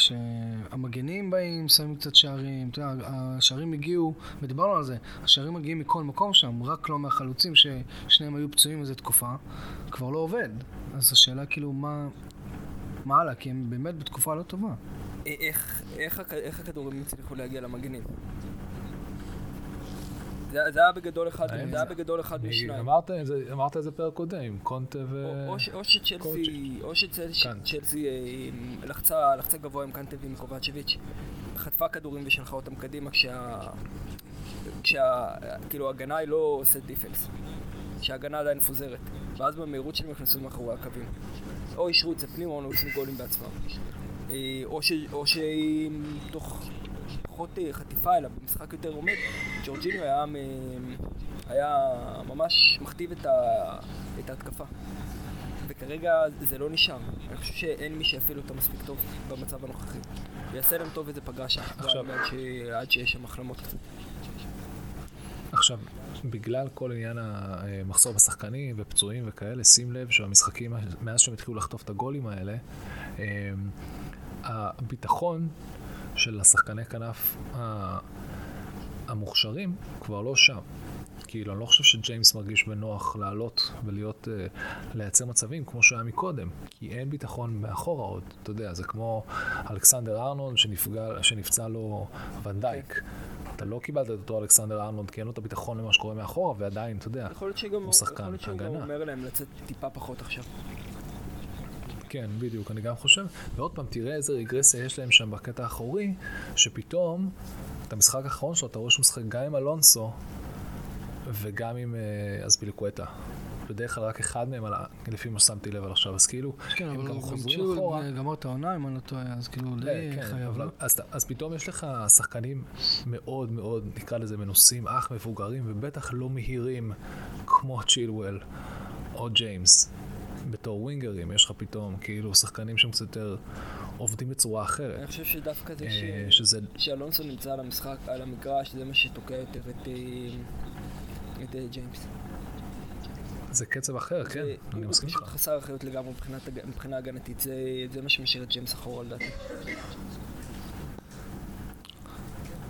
[SPEAKER 1] שהמגנים באים, שמים קצת שערים, אתה יודע, השערים הגיעו, ודיברנו על זה, השערים מגיעים מכל מקום שם, רק לא מהחלוצים ששניהם היו פצועים איזה תקופה, כבר לא עובד. אז השאלה כאילו, מה, מה הלאה? כי הם באמת בתקופה לא טובה.
[SPEAKER 3] אה, איך, איך, איך הכדורים הצליחו להגיע למגנים? זה, זה היה בגדול אחד, זה היה בגדול אחד משניים.
[SPEAKER 2] אמרת את זה- פרק קודם, עם קונטה ו...
[SPEAKER 3] או, שצ'לסי, אה, לחצה, גבוה עם קנטה ועם קובצ'ביץ', חטפה כדורים ושלחה אותם קדימה כשה... כשה... כאילו ההגנה היא לא סט דיפנס, שההגנה עדיין מפוזרת, ואז במהירות שלהם נכנסו מאחורי הקווים. או אישרו את זה פנימה או נוצרו גולים בעצמם. אה, או, ש... או שתוך פחות אה, חטיפה אלא במשחק יותר עומד, ג'ורג'יניו היה, מ... היה ממש מכתיב את, ה... את ההתקפה. וכרגע זה לא נשאר. אני חושב שאין מי שיפעיל אותה מספיק טוב במצב הנוכחי. ויעשה להם טוב איזה פגרה
[SPEAKER 2] עכשיו-
[SPEAKER 3] עד, ש... עד שיש שם החלמות קצת.
[SPEAKER 2] עכשיו, בגלל כל עניין המחסור בשחקנים ופצועים וכאלה, שים לב שהמשחקים, מאז שהם התחילו לחטוף את הגולים האלה, אה, הביטחון של השחקני כנף המוכשרים כבר לא שם. כאילו, אני לא חושב שג'יימס מרגיש בנוח לעלות ולהיות, אה, לייצר מצבים כמו שהיה מקודם, כי אין ביטחון מאחורה עוד, אתה יודע, זה כמו אלכסנדר ארנולד שנפגע, שנפצע לו ונדייק. אתה לא קיבלת את אותו אלכסנדר ארנולד כי אין לו את הביטחון למה שקורה מאחורה, ועדיין, אתה יודע, הוא שחקן
[SPEAKER 3] יכול להיות שהוא גם
[SPEAKER 2] הגנה.
[SPEAKER 3] אומר להם לצאת טיפה פחות עכשיו.
[SPEAKER 2] כן, בדיוק, אני גם חושב. ועוד פעם, תראה איזה רגרסיה יש להם שם בקטע האחורי, שפתאום, את המשחק האחרון שלו, אתה רואה שהוא משחק גם עם אלונסו וגם עם אה, אספיליקווטה. בדרך כלל רק אחד מהם, לפי מה ששמתי לב על עכשיו, אז כאילו,
[SPEAKER 1] כן,
[SPEAKER 2] הם
[SPEAKER 1] אבל
[SPEAKER 2] גם חוזרים אחורה.
[SPEAKER 1] גמר את העונה, אם אני לא טועה, אז כאילו די
[SPEAKER 2] כן,
[SPEAKER 1] חייב.
[SPEAKER 2] אבל,
[SPEAKER 1] לא?
[SPEAKER 2] אז, אז פתאום יש לך שחקנים מאוד מאוד, נקרא לזה מנוסים, אך מבוגרים, ובטח לא מהירים כמו צ'ילואל או ג'יימס. בתור ווינגרים, יש לך פתאום כאילו שחקנים שהם קצת יותר עובדים בצורה אחרת.
[SPEAKER 3] אני חושב שדווקא זה
[SPEAKER 2] אה,
[SPEAKER 3] ש...
[SPEAKER 2] שזה,
[SPEAKER 3] שאלונסו נמצא על המשחק, על המגרש, זה מה שתוקע יותר את, אה, את אה, ג'יימס.
[SPEAKER 2] זה קצב אחר, כן, אני
[SPEAKER 3] הוא
[SPEAKER 2] מסכים איתך.
[SPEAKER 3] חסר אחריות לגמרי מבחינת, מבחינה הגנתית, זה, זה מה שמשאיר את ג'יימס אחורה לדעתי.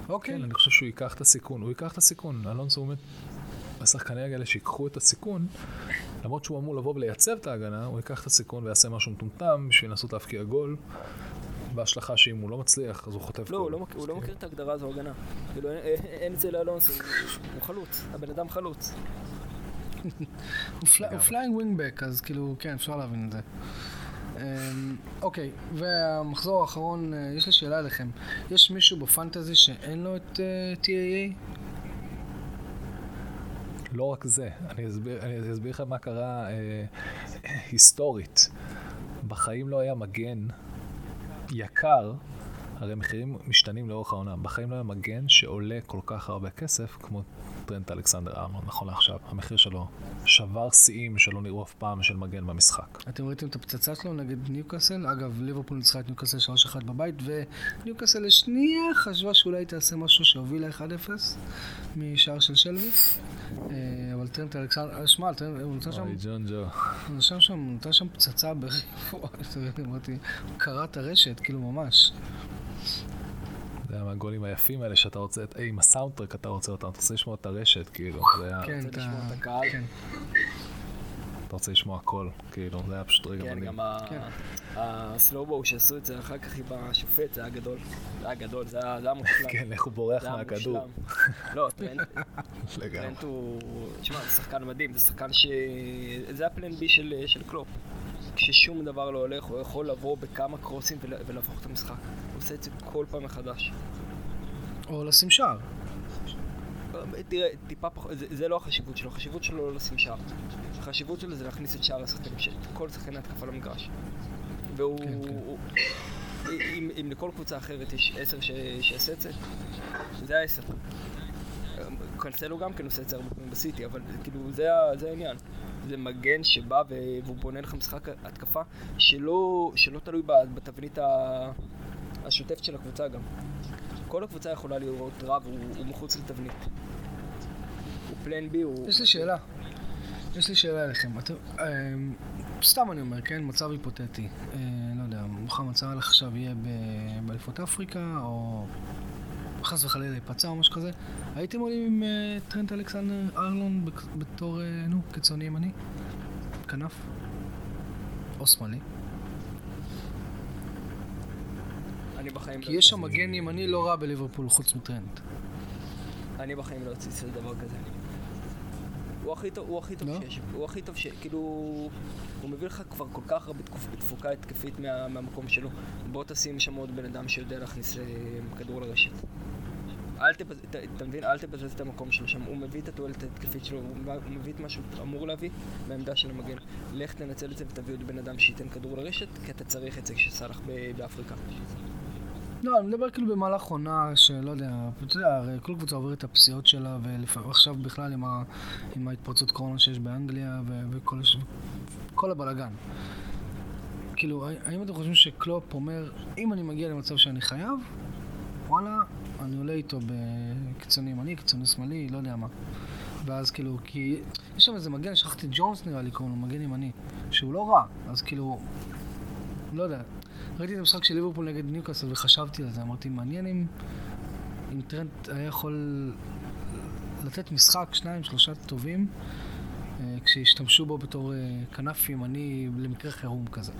[SPEAKER 1] אוקיי.
[SPEAKER 2] כן, אני חושב שהוא ייקח את הסיכון, הוא ייקח את הסיכון. אלונסו באמת, השחקנים האלה שיקחו את הסיכון, למרות שהוא אמור לבוא ולייצב את ההגנה, הוא ייקח את הסיכון ויעשה משהו מטומטם בשביל לנסות להבקיע גול. בהשלכה שאם הוא לא מצליח, אז הוא חוטף
[SPEAKER 3] לא. הוא לא, הוא לא
[SPEAKER 2] אז
[SPEAKER 3] מכיר את ההגדרה הזו הגנה. כאילו, אין, את זה לאלונסו, הוא- חלוץ, הבן אדם חלוץ. *laughs*
[SPEAKER 1] הוא flying wingback, אז כאילו, כן, אפשר להבין את זה. אמ, אוקיי, והמחזור האחרון, אה, יש לי שאלה אליכם. יש מישהו ב fantasy שאין לו את אה, TAA?
[SPEAKER 2] לא רק זה, אני אסביר, אני אסביר לך מה קרה אה, היסטורית. בחיים לא היה מגן יקר, הרי מחירים משתנים לאורך העונה, בחיים לא היה מגן שעולה כל כך הרבה כסף כמו טרנט אלכסנדר ארנון, נכון לעכשיו. המחיר שלו שבר שיאים שלא נראו אף פעם של מגן במשחק.
[SPEAKER 1] אתם ראיתם את הפצצה שלו נגד ניוקאסל? אגב, ליברפול ניצחה את ניוקאסל 3-1 בבית, וניוקאסל לשנייה חשבה שאולי תעשה משהו שהובילה 1-0 משער של שלוי. אה, אבל טרנט אלכסנדר, שמע, טרנט- הוא נתן שם
[SPEAKER 2] אוי, ג'ון ג'ו.
[SPEAKER 1] הוא נתן שם, הוא נתן שם פצצה ב... וואי, *laughs* אמרתי, הוא קרע את הרשת, כאילו ממש.
[SPEAKER 2] זה היה מהגולים היפים האלה שאתה רוצה, אה, עם ה soundtrack אתה רוצה אותם, אתה רוצה לשמוע את הרשת, כאילו. זה היה...
[SPEAKER 1] כן,
[SPEAKER 3] רוצה
[SPEAKER 1] אתה...
[SPEAKER 3] לשמוע את הקהל?
[SPEAKER 2] אתה רוצה לשמוע הכל, כאילו, זה היה פשוט רגע
[SPEAKER 3] כן,
[SPEAKER 2] מדהים.
[SPEAKER 3] גם
[SPEAKER 1] כן.
[SPEAKER 3] ה slow-mo שעשו את זה אחר כך עם השופט, זה היה גדול. זה היה גדול, זה היה מושלם. *laughs*
[SPEAKER 2] כן, איך הוא בורח מהכדור.
[SPEAKER 3] לא, טרנט. *laughs* טרנט הוא... תשמע, זה שחקן מדהים, זה שחקן ש... זה ה plan B של, קלופ. כששום דבר לא הולך, הוא יכול לבוא בכמה קרוסים ול- ולהפוך את המשחק. הוא עושה את זה כל פעם מחדש.
[SPEAKER 1] או לשים שער.
[SPEAKER 3] תראה, טיפה פחות, זה, זה לא החשיבות שלו, החשיבות שלו לא לשים שער. החשיבות שלו זה להכניס את שאר השחקנים, ש- כל שחקני התקפה למגרש. והוא...
[SPEAKER 1] כן, כן.
[SPEAKER 3] הוא- אם, אם לכל קבוצה אחרת יש עשר שיעשה את זה, זה העשר. קנסלו גם כן עושה את זה הרבה פעמים בסיטי, אבל כאילו זה, זה העניין. זה מגן שבא והוא בונה לך משחק התקפה שלא, שלא תלוי בתבנית השוטפת של הקבוצה גם. כל הקבוצה יכולה לראות והוא הוא מחוץ לתבנית. הוא פלן בי, הוא...
[SPEAKER 1] יש לי שאלה. יש לי שאלה אליכם. אה, סתם אני אומר, כן? מצב היפותטי. אה, לא יודע, מוחמד סאלח עכשיו יהיה באליפות אפריקה, או חס וחלילה ייפצע או משהו כזה. הייתם עולים עם אה, טרנט אלכסנדר ארלון בתור, אה, נו, קיצוני ימני? כנף? או שמאלי?
[SPEAKER 3] אני בחיים
[SPEAKER 1] כי
[SPEAKER 3] לא...
[SPEAKER 1] יש שם מגן ימני לא רע בליברפול חוץ מטרנט.
[SPEAKER 3] אני בחיים לא אציץ על דבר כזה. הוא הכי טוב, הוא הכי טוב
[SPEAKER 1] לא?
[SPEAKER 3] שיש, הוא הכי טוב ש... כאילו... הוא מביא לך כבר כל כך הרבה תפוקה התקפית מה, מהמקום שלו. בוא תשים שם עוד בן אדם שיודע להכניס אה, כדור לרשת. אל תבז... ת- אתה מבין? אל תבזז את המקום שלו שם. הוא מביא את התועלת ההתקפית שלו, הוא מביא- את מה שהוא אמור להביא מהעמדה של המגן. לך תנצל את זה ותביא עוד בן אדם שייתן כדור לרשת, כי אתה צריך את זה כשסאלח ב- באפריקה.
[SPEAKER 1] לא, אני מדבר כאילו במהלך עונה שלא יודע, אתה יודע, הרי כל קבוצה עוברת את הפציעות שלה, ועכשיו בכלל עם, ה, עם ההתפרצות קורונה שיש באנגליה ו, וכל הש... כל הבלאגן. כאילו, האם אתם חושבים שקלופ אומר, אם אני מגיע למצב שאני חייב, וואלה, אני עולה איתו בקיצוני ימני, קיצוני שמאלי, לא יודע מה. ואז כאילו, כי יש שם איזה מגן, שכחתי ג'ונס נראה לי קוראים לו, מגן ימני, שהוא לא רע, אז כאילו, לא יודע. ראיתי את המשחק של ליברפול נגד ניוקאסל וחשבתי על זה, אמרתי, מעניין אם, אם טרנט היה יכול לתת משחק, שניים, שלושה טובים, אה, כשהשתמשו בו בתור אה, כנף ימני למקרה חירום כזה.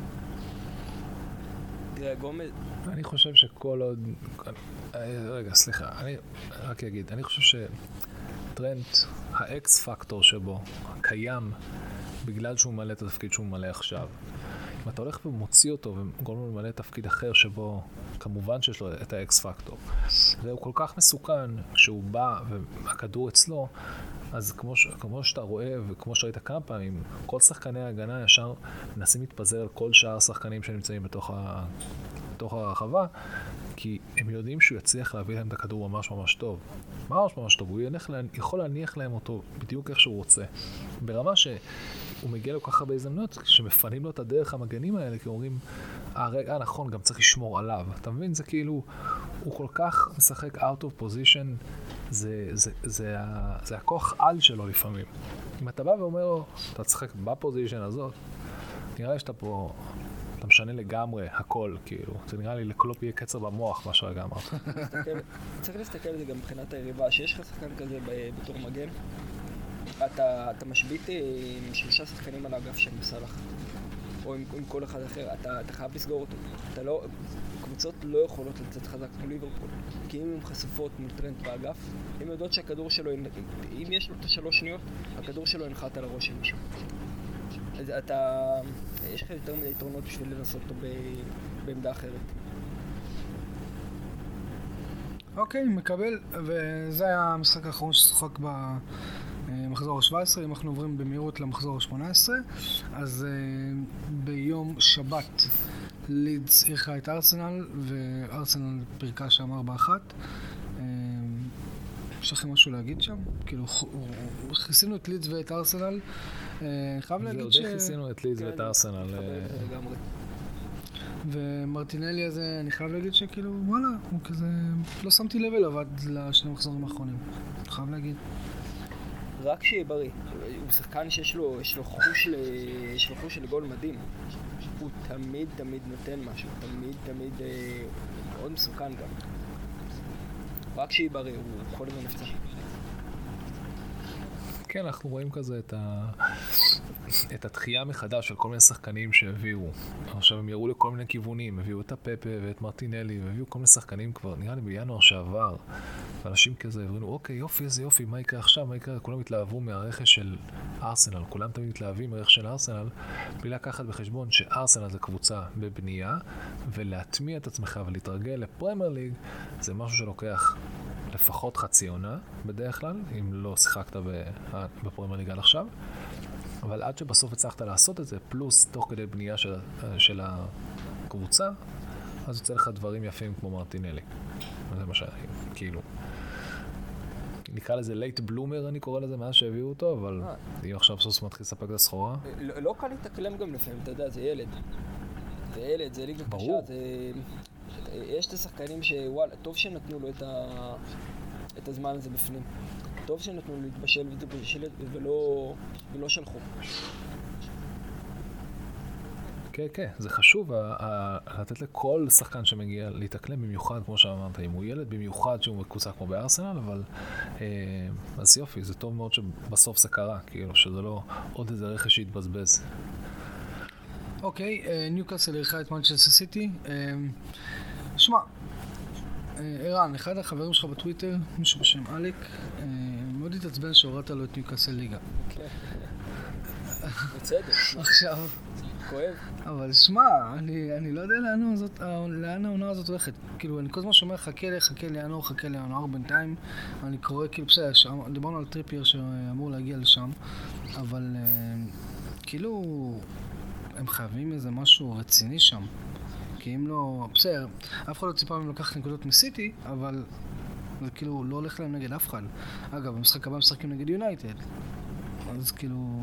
[SPEAKER 3] תראה, גומז...
[SPEAKER 2] אני חושב שכל עוד... רגע, סליחה, אני רק אגיד, אני חושב שטרנט, ה X factor שבו, קיים בגלל שהוא ממלא את התפקיד שהוא ממלא עכשיו. אם אתה הולך ומוציא אותו וגורם לו למלא תפקיד אחר שבו, כמובן שיש לו את ה X factor. והוא כל כך מסוכן כשהוא בא והכדור אצלו, אז כמו, ש, כמו שאתה רואה וכמו שראית כמה פעמים, כל שחקני ההגנה ישר מנסים להתפזר על כל שאר השחקנים שנמצאים בתוך, ה, בתוך הרחבה, כי הם יודעים שהוא יצליח להביא להם את הכדור ממש ממש טוב. ממש ממש טוב, הוא ילך, לה- יכול להניח להם אותו בדיוק איך שהוא רוצה. ברמה שהוא מגיע לו כל כך הרבה הזדמנויות, שמפנים לו את הדרך המגנים האלה, כי אומרים, אה רגע, נכון, גם צריך לשמור עליו. אתה מבין? זה כאילו, הוא כל כך משחק out of position, זה, זה, זה, ה- זה הכוח על שלו לפעמים. אם אתה בא ואומר לו, אתה תשחק ב position הזאת, נראה לי שאתה פה, משנה לגמרי הכל, כאילו. זה נראה לי לקלופ יהיה קצר במוח, מה שהרגע אמרת. *laughs*
[SPEAKER 3] צריך להסתכל על זה גם מבחינת היריבה, שיש לך שחקן כזה בתור מגן, אתה, אתה משבית אה, עם שלושה שחקנים על האגף של סאלח, או עם, עם כל אחד אחר, אתה, אתה חייב לסגור אותו. אתה לא, קבוצות לא יכולות לצאת חזק כמו ליברפול, כי אם הן חשופות מול טרנד באגף, הן יודעות שהכדור שלו, אם יש לו את השלוש שניות, הכדור שלו ינחת על הראש של מישהו. אתה, יש לך יותר מדי יתרונות בשביל לנסות אותו ב- בעמדה אחרת.
[SPEAKER 1] אוקיי, מקבל, וזה היה המשחק האחרון ששוחק במחזור ה-17, אם אנחנו עוברים במהירות למחזור ה-18, אז אה, ביום שבת לידס אירחה את ארסנל, וארסנל פירקה שם 4-1. יש לכם משהו להגיד שם? כאילו, כיסינו את לידס ואת ארסנל. אה, חייב
[SPEAKER 2] זהו,
[SPEAKER 1] להגיד
[SPEAKER 2] די כיסינו את לידס ואת
[SPEAKER 3] כן,
[SPEAKER 2] ארסנל. אה,
[SPEAKER 3] לגמרי.
[SPEAKER 1] ומרטינלי הזה, אני חייב להגיד שכאילו, וואלה, הוא כזה, לא שמתי לב אליו עד לשני המחזורים האחרונים. חייב להגיד.
[SPEAKER 3] רק שיהיה בריא. הוא שחקן שיש לו, יש לו חוש, ל... יש לו חוש לגול מדהים. הוא תמיד תמיד נותן משהו, תמיד תמיד אה, מאוד מסוכן גם. רק שיהיה בריא, הוא כל הזמן נפצע.
[SPEAKER 2] כן, אנחנו רואים כזה את, ה... את התחייה מחדש של כל מיני שחקנים שהביאו. עכשיו הם יראו לכל מיני כיוונים, הביאו את הפפה ואת מרטינלי, והביאו כל מיני שחקנים כבר, נראה לי בינואר שעבר. ואנשים כזה הבינו, אוקיי, יופי, איזה יופי, מה יקרה עכשיו, מה יקרה? כולם התלהבו מהרכש של ארסנל, כולם תמיד מתלהבים מהרכש של ארסנל, בלי לקחת בחשבון שארסנל זה קבוצה בבנייה, ולהטמיע את עצמך ולהתרגל לפרמייר ליג, זה משהו שלוקח לפחות חצי עונה, בדרך כלל, אם לא שיחקת בפרמייר ליג עד עכשיו. אבל עד שבסוף הצלחת לעשות את זה, פלוס תוך כדי בנייה של, של הקבוצה, אז יוצא לך דברים יפים כמו מרטינלי. זה מה שכאילו... נקרא לזה late bloomer, אני קורא לזה, מאז שהביאו אותו, אבל אה. אם עכשיו סוס מתחיל לספק את הסחורה...
[SPEAKER 3] לא, לא קל להתאקלם גם לפעמים, אתה יודע, זה ילד. זה ילד, זה ליגה קשה, זה... יש את השחקנים שוואלה, טוב שנתנו לו את, ה... את הזמן הזה בפנים. טוב שנתנו לו להתבשל ולא, ולא שלחו.
[SPEAKER 2] כן, כן, זה חשוב לתת לכל שחקן שמגיע להתאקלם במיוחד, כמו שאמרת, אם הוא ילד, במיוחד שהוא בקבוצה כמו בארסנל, אבל אה, אז יופי, זה טוב מאוד שבסוף זה קרה, כאילו, שזה לא עוד איזה רכש שהתבזבז.
[SPEAKER 1] אוקיי, אה, ניוקאסל אירחה את מנצ'סטר סיטי. אה, שמע, ערן, אחד החברים שלך בטוויטר, מישהו בשם עלק, מאוד התעצבן שהורדת לו את ניוקאסל ליגה.
[SPEAKER 3] כן. *laughs* בצדק.
[SPEAKER 1] עכשיו...
[SPEAKER 3] כואב.
[SPEAKER 1] אבל שמע, אני, אני לא יודע לאן, הזאת, לאן העונה הזאת הולכת. כאילו, אני כל הזמן שומע, חכה לי, חכה לי ינואר, חכה לי ינואר בינתיים. אני קורא, כאילו, בסדר, דיברנו על טריפייר שאמור להגיע לשם, אבל כאילו, הם חייבים איזה משהו רציני שם. כי אם לא, בסדר, אף אחד לא ציפה מהם לקחת נקודות מסיטי, אבל זה כאילו לא הולך להם נגד אף אחד. אגב, במשחק הבא משחקים נגד יונייטד. אז כאילו...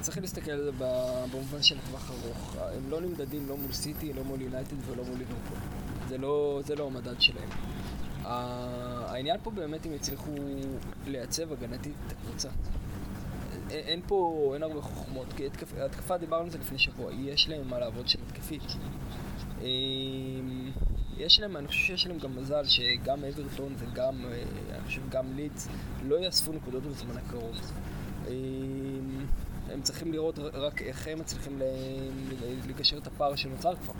[SPEAKER 3] צריך להסתכל על זה במובן של טווח ארוך. הם לא נמדדים לא מול סיטי, לא מול יונייטד ולא מול ליברפול. זה לא, זה לא המדד שלהם. העניין פה באמת אם יצליחו לייצב הגנתית את הקבוצה. אין פה, אין הרבה חוכמות, כי התקפה, דיברנו על זה לפני שבוע, יש להם מה לעבוד שם התקפית. אמ, יש להם, אני חושב שיש להם גם מזל שגם אברטון וגם, אה, אני חושב גם לידס לא יאספו נקודות בזמן הקרוב. אמ, הם צריכים לראות רק איך הם מצליחים לגשר את הפער שנוצר כבר.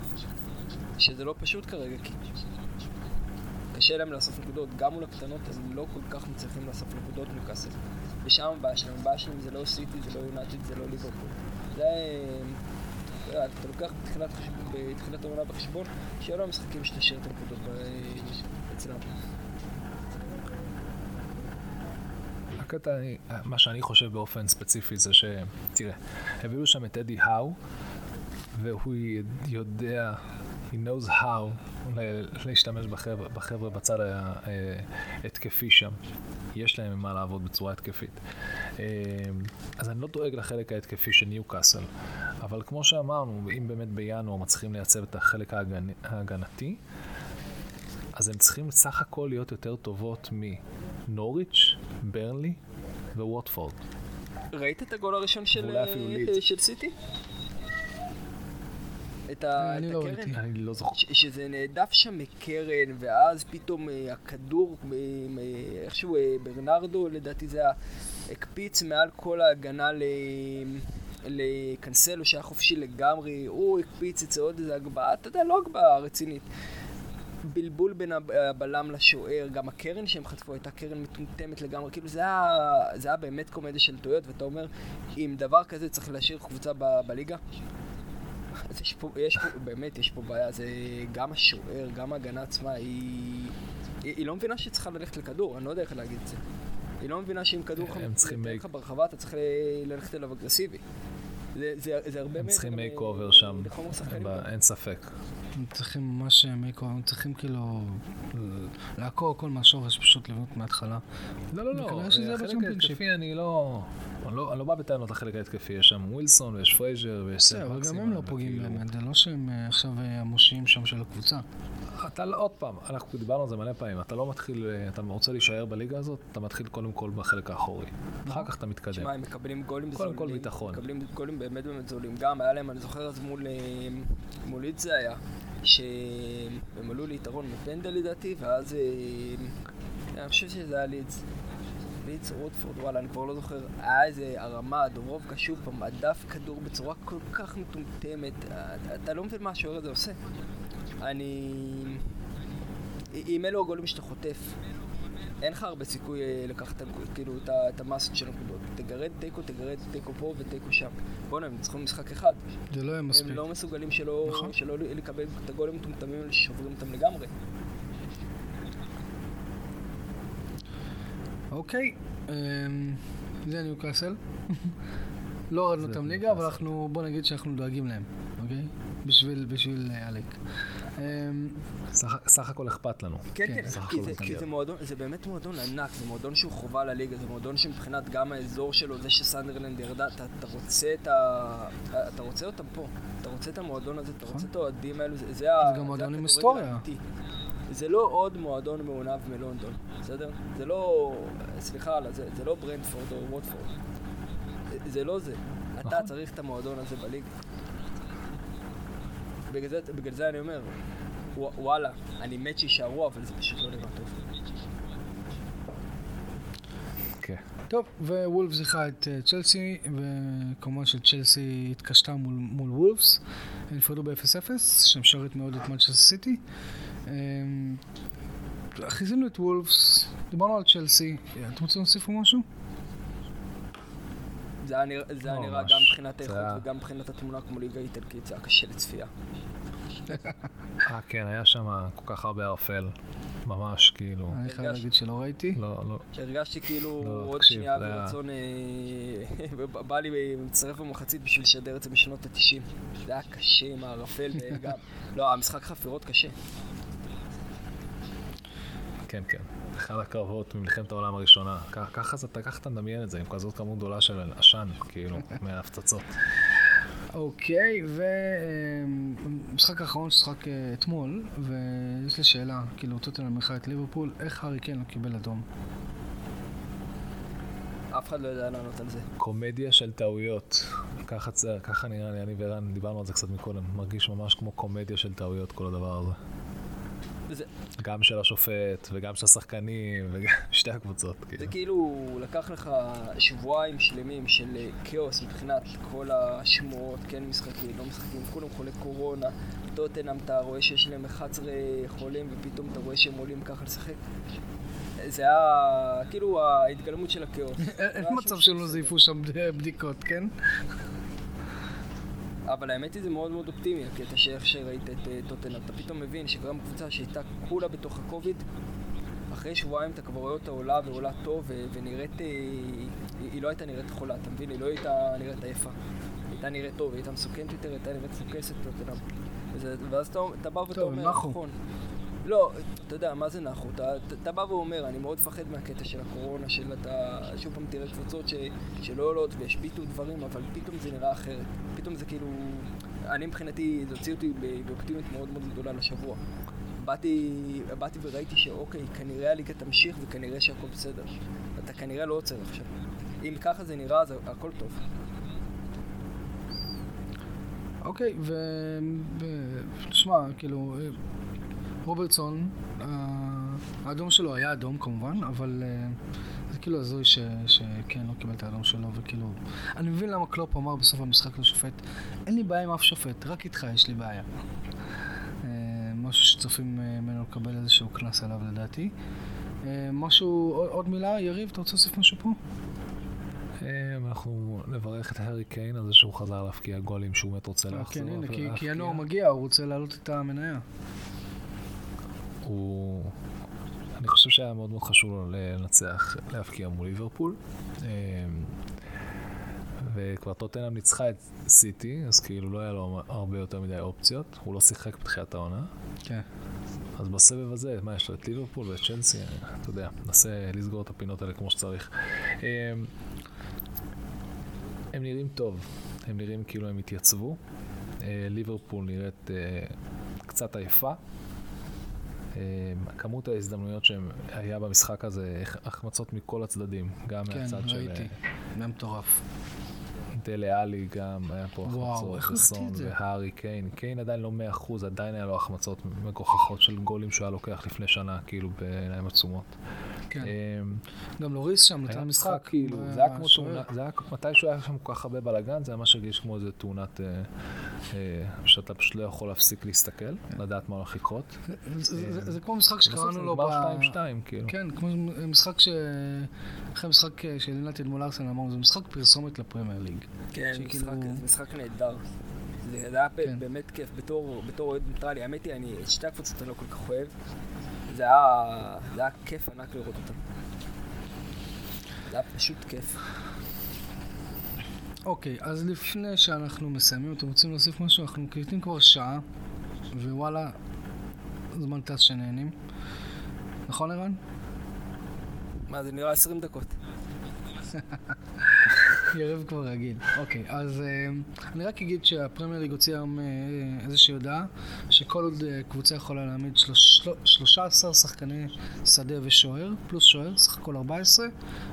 [SPEAKER 3] שזה לא פשוט כרגע, כי קשה להם לאסוף נקודות. גם מול הקטנות הם לא כל כך מצליחים לאסוף נקודות מקאסל. ושם הבעיה שלהם. הבעיה שלהם זה לא סיטי, זה לא יונטד, זה לא ליברפול. זה... אתה לוקח בתחילת, בתחילת העונה בחשבון, שאלה המשחקים שתשאיר את הנקודות אצלם.
[SPEAKER 2] הקטע, מה שאני חושב באופן ספציפי זה ש... תראה, הביאו שם את אדי האו, והוא יודע, he knows how להשתמש בחבר'ה, בחבר'ה בצד ההתקפי שם. יש להם מה לעבוד בצורה התקפית. אז אני לא דואג לחלק ההתקפי של ניו קאסל, אבל כמו שאמרנו, אם באמת בינואר מצליחים לייצב את החלק ההגנ... ההגנתי, אז הם צריכים סך הכל להיות יותר טובות מנוריץ', ברנלי וווטפורד.
[SPEAKER 3] ראית את הגול הראשון של, אה, של סיטי? את, ה,
[SPEAKER 1] את
[SPEAKER 3] לא
[SPEAKER 1] הקרן? ראיתי,
[SPEAKER 2] אני לא זוכר.
[SPEAKER 3] ש, שזה נעדף שם מקרן, ואז פתאום אה, הכדור, אה, איכשהו ברנרדו, לדעתי זה הקפיץ מעל כל ההגנה ל... לקנסלו שהיה חופשי לגמרי, הוא הקפיץ את זה עוד איזה הגבהה, אתה יודע, לא הגבהה רצינית. בלבול בין הבלם לשוער, גם הקרן שהם חטפו הייתה קרן מטומטמת לגמרי, כאילו זה היה, זה היה באמת קומדיה של טעויות, ואתה אומר, אם דבר כזה צריך להשאיר קבוצה ב- בליגה, אז יש פה, יש פה, באמת, יש פה בעיה, זה גם השוער, גם ההגנה עצמה, היא, היא, היא לא מבינה שהיא צריכה ללכת לכדור, אני לא יודע איך להגיד את זה. היא לא מבינה שאם כדור לך ברחבה, אתה צריך ללכת אליו אגרסיבי. זה, זה, זה הרבה
[SPEAKER 2] הם צריכים מייק אובר שם, אין ספק.
[SPEAKER 1] הם צריכים ממש makeover, הם צריכים כאילו לעקור הכל מהשורש, פשוט לבנות מההתחלה.
[SPEAKER 2] לא, לא, לא, החלק ההתקפי אני לא... אני לא, אני לא בא בטענות לחלק ההתקפי, יש שם ווילסון ויש פרייזר ויש
[SPEAKER 1] סן אבל גם הם לא פוגעים באמת, זה לא שהם אה, עכשיו אה, המושיעים שם של הקבוצה.
[SPEAKER 2] אתה לא, עוד פעם, אנחנו דיברנו על זה מלא פעמים, אתה לא מתחיל, אה, אתה רוצה להישאר בליגה הזאת, אתה מתחיל קודם כל בחלק האחורי. אחר כך אתה מתקדם.
[SPEAKER 3] תשמע, הם מקבלים גולים
[SPEAKER 2] זולים. קודם כל ביטחון.
[SPEAKER 3] מקבלים גולים באמת באמת זולים. גם היה להם, אני זוכר אז מול, מול ליד זה היה, שהם עלו ליתרון מפנדל לדעתי, ואז אני חושב שזה היה לידס. ליץ או ווטפורד, וואלה, אני כבר לא זוכר, היה איזה הרמה, דוברובקה שוב פעם, הדף כדור בצורה כל כך מטומטמת, אתה לא מבין מה השוער הזה עושה. אני... עם אלו הגולים שאתה חוטף, אין לך הרבה סיכוי אה, לקחת כאילו את המסות של הנקודות. תגרד תיקו, תגרד תיקו פה ותיקו שם. בוא'נה, הם ניצחו משחק אחד.
[SPEAKER 1] זה לא יהיה מספיק.
[SPEAKER 3] הם לא מסוגלים שלא, נכון. שלא לקבל את הגולים המטומטמים האלה ששוברים אותם לגמרי.
[SPEAKER 1] אוקיי, אמ, זה ניוקאסל. *laughs* לא הורדנו אותם ליגה, אבל אנחנו, בוא נגיד שאנחנו דואגים להם, אוקיי? בשביל, בשביל אה, עלק.
[SPEAKER 2] אמ, סך הכל אכפת לנו.
[SPEAKER 3] כן, כן, כן כי, זה, כי זה מועדון, זה באמת מועדון ענק, זה מועדון שהוא חובה לליגה, זה מועדון שמבחינת גם האזור שלו, זה שסנדרלנד ירדה, אתה, אתה רוצה את ה... אתה רוצה אותם פה, אתה רוצה את המועדון הזה, אתה רוצה. את האוהדים האלו, זה, זה,
[SPEAKER 1] זה גם מועדון עם היסטוריה.
[SPEAKER 3] זה לא עוד מועדון מעונב מלונדון, בסדר? זה לא, סליחה, זה, זה לא ברנדפורד או ווטפורד. זה, זה לא זה. אתה נכון. צריך את המועדון הזה בליגה. בגלל זה, בגלל זה אני אומר, וואלה, אני מת שיישארו, אבל זה פשוט לא נראה טוב.
[SPEAKER 1] כן. טוב, ווולף זיכה את אה, צ'לסי, וכמובן שצ'לסי התקשתה מול, מול וולפס, הם נפרדו ב-0-0, שמשרת מאוד את מנצ'סטר סיטי. אמ, חיזינו את וולפס, דיברנו על צ'לסי, אתם רוצים להוסיף משהו?
[SPEAKER 3] זה היה נראה, זה היה נראה גם מבחינת האיכות וגם מבחינת התמונה כמו ליגה איטלקית, זה היה קשה לצפייה.
[SPEAKER 2] אה, כן, היה שם כל כך הרבה ערפל. ממש, כאילו.
[SPEAKER 1] אני חייב להגיד שלא ראיתי.
[SPEAKER 2] לא, לא.
[SPEAKER 3] הרגשתי כאילו לא, עוד שנייה ברצון, אה, *laughs* בא לי להצטרף במחצית בשביל לשדר את זה בשנות ה-90. זה היה קשה עם הערפל וגם... *laughs* לא, המשחק חפירות קשה.
[SPEAKER 2] כן, כן. אחד הקרבות ממלחמת העולם הראשונה. ככה אתה, ככה אתה מדמיין את זה, עם כזאת כמות גדולה של עשן, כאילו, *laughs* מההפצצות.
[SPEAKER 1] אוקיי, ומשחק האחרון ששחק אה, אתמול, ויש לי שאלה, כאילו, טוטנאם מלכה את ליברפול, איך הארי קיין לא קיבל אדום?
[SPEAKER 3] אף אחד לא יודע לענות על זה.
[SPEAKER 2] קומדיה של טעויות. ככה, ככה נראה לי, אני וערן דיברנו על זה קצת מקודם. מרגיש ממש כמו קומדיה של טעויות כל הדבר הזה. זה... גם של השופט, וגם של השחקנים, וגם *laughs* שתי הקבוצות.
[SPEAKER 3] כאילו. זה כאילו לקח לך שבועיים שלמים של אה, כאוס מבחינת כל השמועות, כן משחקים, לא משחקים, כולם חולי קורונה, טוטנאם אתה רואה שיש להם 11 חולים, ופתאום אתה רואה שהם עולים ככה לשחק. זה היה כאילו ההתגלמות של הכאוס. *laughs*
[SPEAKER 1] אין מצב שלא זייפו שם בדיקות, כן?
[SPEAKER 3] אבל האמת היא זה מאוד מאוד אופטימי, הקטע שאיך שראית את אה, טוטנאם. אתה פתאום מבין שגם קבוצה שהייתה כולה בתוך הקוביד, אחרי שבועיים אתה כבר רואה אותה עולה ועולה טוב ונראית, אה, היא, לא הייתה נראית חולה, אתה מבין? היא לא הייתה נראית עייפה. היא הייתה נראית טוב, היא הייתה מסוכנת יותר, היא הייתה נראית פוקסת. ואז אתה, אתה בא ואתה אומר, נכון. לא, אתה יודע, מה זה נחו? אתה, אתה בא ואומר, אני מאוד מפחד מהקטע של הקורונה, של אתה שוב פעם תראה קבוצות ש, שלא עולות וישביתו דברים, אבל פתאום זה נראה אחרת. פתאום זה כאילו... אני מבחינתי, זה הוציא אותי באופטימיות מאוד מאוד גדולה לשבוע. באתי, באתי וראיתי שאוקיי, כנראה הליגה תמשיך וכנראה שהכל בסדר. אתה כנראה לא עוצר עכשיו. אם ככה זה נראה, אז הכל טוב.
[SPEAKER 1] אוקיי, ו... תשמע, כאילו, רוברטסון, האדום שלו היה אדום כמובן, אבל אה, זה כאילו הזוי שכן, לא קיבל את האדום שלו, וכאילו... אני מבין למה קלופ אמר בסוף המשחק לשופט, אין לי בעיה עם אף שופט, רק איתך יש לי בעיה. אה, משהו שצופים אה, ממנו לקבל איזשהו קנס עליו לדעתי. משהו, עוד מילה, יריב, אתה רוצה להוסיף משהו פה?
[SPEAKER 2] אנחנו נברך את הארי קיין על זה שהוא חזר להפקיע גולים שהוא באמת רוצה לחזור.
[SPEAKER 1] כן, הנה, כי ינואר מגיע, הוא רוצה להעלות את המניה.
[SPEAKER 2] הוא... אני חושב שהיה מאוד מאוד חשוב לו לנצח, להפקיע מול ליברפול. אמ, וכבר טוטנאם ניצחה את סיטי, אז כאילו לא היה לו הרבה יותר מדי אופציות. הוא לא שיחק בתחילת העונה.
[SPEAKER 1] כן.
[SPEAKER 2] אז בסבב הזה, מה יש לו? את ליברפול ואת צ'לסי, אתה יודע, ננסה לסגור את הפינות האלה כמו שצריך. אמ, הם נראים טוב, הם נראים כאילו הם התייצבו. אה, ליברפול נראית אה, קצת עייפה, כמות ההזדמנויות שהיה במשחק הזה, החמצות מכל הצדדים, גם
[SPEAKER 1] כן,
[SPEAKER 2] מהצד
[SPEAKER 1] של... כן, ראיתי, זה מטורף.
[SPEAKER 2] דלה עלי גם, היה פה החמצות, וסון והארי קיין. קיין עדיין לא מאה אחוז, עדיין היה לו החמצות מגוחכות של גולים שהוא היה לוקח לפני שנה, כאילו בעיניים עצומות.
[SPEAKER 1] כן.
[SPEAKER 2] אמ,
[SPEAKER 1] גם לוריס שם נתן
[SPEAKER 2] היה
[SPEAKER 1] משחק.
[SPEAKER 2] כאילו, זה היה כמו. תאונה, זה היה מתישהו היה שם כל כך הרבה בלאגן, זה היה ממש הרגיש כמו איזה תאונת, אה, אה, שאתה פשוט לא יכול להפסיק להסתכל, לדעת מה הולך לקרות.
[SPEAKER 1] זה- זה- זה כמו משחק
[SPEAKER 2] בסוף זה
[SPEAKER 1] שקראנו לו...
[SPEAKER 2] נגמר
[SPEAKER 1] ב-
[SPEAKER 2] 2-2, כאילו.
[SPEAKER 1] כן, כמו משחק ש... אחרי משחק אה, של יונתן מול ארסנל אמרנו, זה משחק פרסומת לפרמייר ליג.
[SPEAKER 3] כן, משחק, זה נהדר. זה זה היה
[SPEAKER 1] כן.
[SPEAKER 3] באמת כיף, בתור אוהד ניטרלי, האמת היא, אני את שתי הקבוצות אני לא כל כך אוהב. זה היה זה היה כיף ענק לראות אותם. זה היה פשוט כיף.
[SPEAKER 1] אוקיי, אז לפני שאנחנו מסיימים, אתם רוצים להוסיף משהו? אנחנו מקליטים כבר שעה, ווואלה, זמן טס שנהנים. נכון, ערן?
[SPEAKER 3] מה, זה נראה 20 דקות. *laughs*
[SPEAKER 1] יריב כבר רגיל. אוקיי, אז אה, אני רק אגיד שהפרמייר ליג הוציא היום אה, איזושהי הודעה שכל עוד אה, קבוצה יכולה להעמיד שלוש- של- 13 שחקני שדה ושוער, פלוס שוער, סך הכל 14.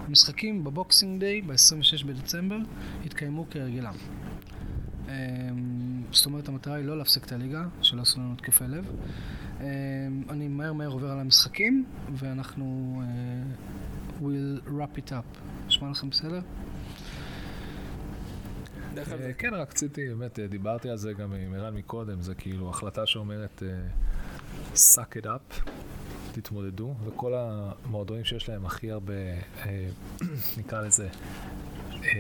[SPEAKER 1] המשחקים בבוקסינג דיי, ב-26 בדצמבר, יתקיימו כהרגלם. אה, זאת אומרת, המטרה היא לא להפסיק את הליגה, שלא יעשו לנו התקפי לב. אני מהר מהר עובר על המשחקים, ואנחנו אה, will wrap it up. נשמע לכם בסדר?
[SPEAKER 2] אה, כן, רק רציתי, באמת, אה, דיברתי על זה גם עם ערן מקודם, זה כאילו החלטה שאומרת, אה, suck it up, תתמודדו, וכל המועדונים שיש להם הכי הרבה, *clears throat* נקרא לזה,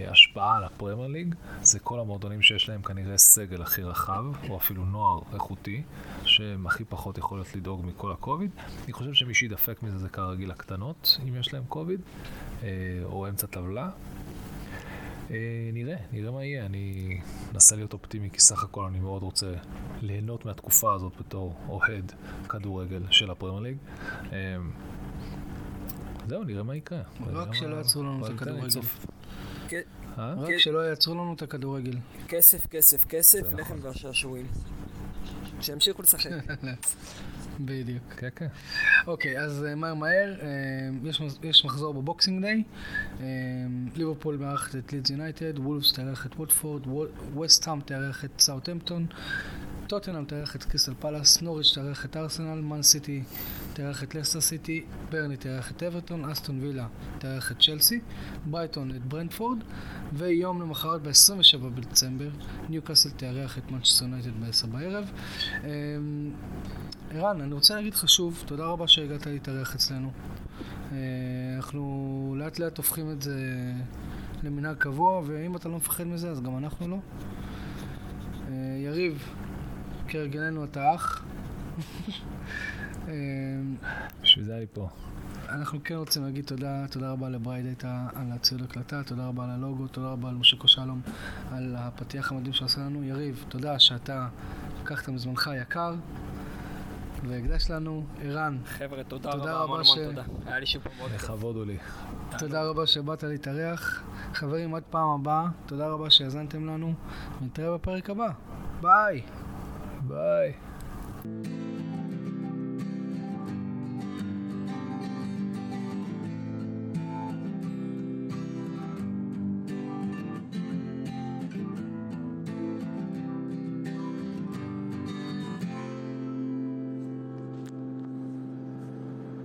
[SPEAKER 2] השפעה על הפרמייר ליג, זה כל המועדונים שיש להם כנראה סגל הכי רחב, או אפילו נוער איכותי, שהם הכי פחות יכולות לדאוג מכל הקוביד. אני חושב שמי שידפק מזה זה כרגיל הקטנות, אם יש להם קוביד, או אמצע טבלה. אה, נראה, נראה מה יהיה. אני אנסה להיות אופטימי, כי סך הכל אני מאוד רוצה ליהנות מהתקופה הזאת בתור אוהד כדורגל של הפרמייר ליג. אה, זהו, נראה מה יקרה. מה-
[SPEAKER 1] שלא יעצרו לנו את הכדורגל.
[SPEAKER 2] אה?
[SPEAKER 1] רק. שלא יעצרו לנו את הכדורגל.
[SPEAKER 3] כסף, כסף, כסף, לחם
[SPEAKER 2] נכון.
[SPEAKER 3] והשעשועים. שימשיכו לשחק. *laughs*
[SPEAKER 1] בדיוק.
[SPEAKER 2] כן, כן.
[SPEAKER 1] אוקיי, אז אה, מהר מהר, אה, יש יש מחזור בבוקסינג דיי. אה, ליברפול מארחת את לידס יונייטד, וולפס תארח את ווטפורד, וסטהאם תארח את סאוטהמפטון, טוטנאם תארח את קריסטל פלאס, נוריץ' תארח את ארסנל, מן סיטי תארח את לסטר סיטי, ברנלי תארח את אברטון, אסטון וילה תארח את צ'לסי, ברייטון את ברנטפורד, ויום למחרת ב-27 בדצמבר, ניוקאסל תארח את מנצ'סטר יונייטד ב-10 בערב. ערן, אני רוצה להגיד לך שוב, תודה רבה שהגעת להתארח אצלנו. אה, אנחנו לאט לאט הופכים את זה למנהג קבוע, ואם אתה לא מפחד מזה, אז גם אנחנו לא. אה, יריב, כהרגלנו אתה אח. אה,
[SPEAKER 2] בשביל זה אני פה.
[SPEAKER 1] אנחנו כן רוצים להגיד תודה, תודה רבה לבריידטה על הציוד הקלטה, תודה רבה על הלוגו, תודה רבה על משה שלום על הפתיח המדהים שעשה לנו. יריב, תודה שאתה לקחת מזמנך היקר והקדש לנו. ערן,
[SPEAKER 3] חבר'ה, תודה
[SPEAKER 1] תודה
[SPEAKER 3] רבה, המון
[SPEAKER 1] ש-
[SPEAKER 3] המון תודה. היה לי שוב פעם מאוד.
[SPEAKER 2] לכבוד הוא לי.
[SPEAKER 1] תודה רבה שבאת להתארח. חברים, עד פעם הבאה, תודה רבה שהאזנתם לנו, ונתראה בפרק הבא. ביי!
[SPEAKER 2] ביי.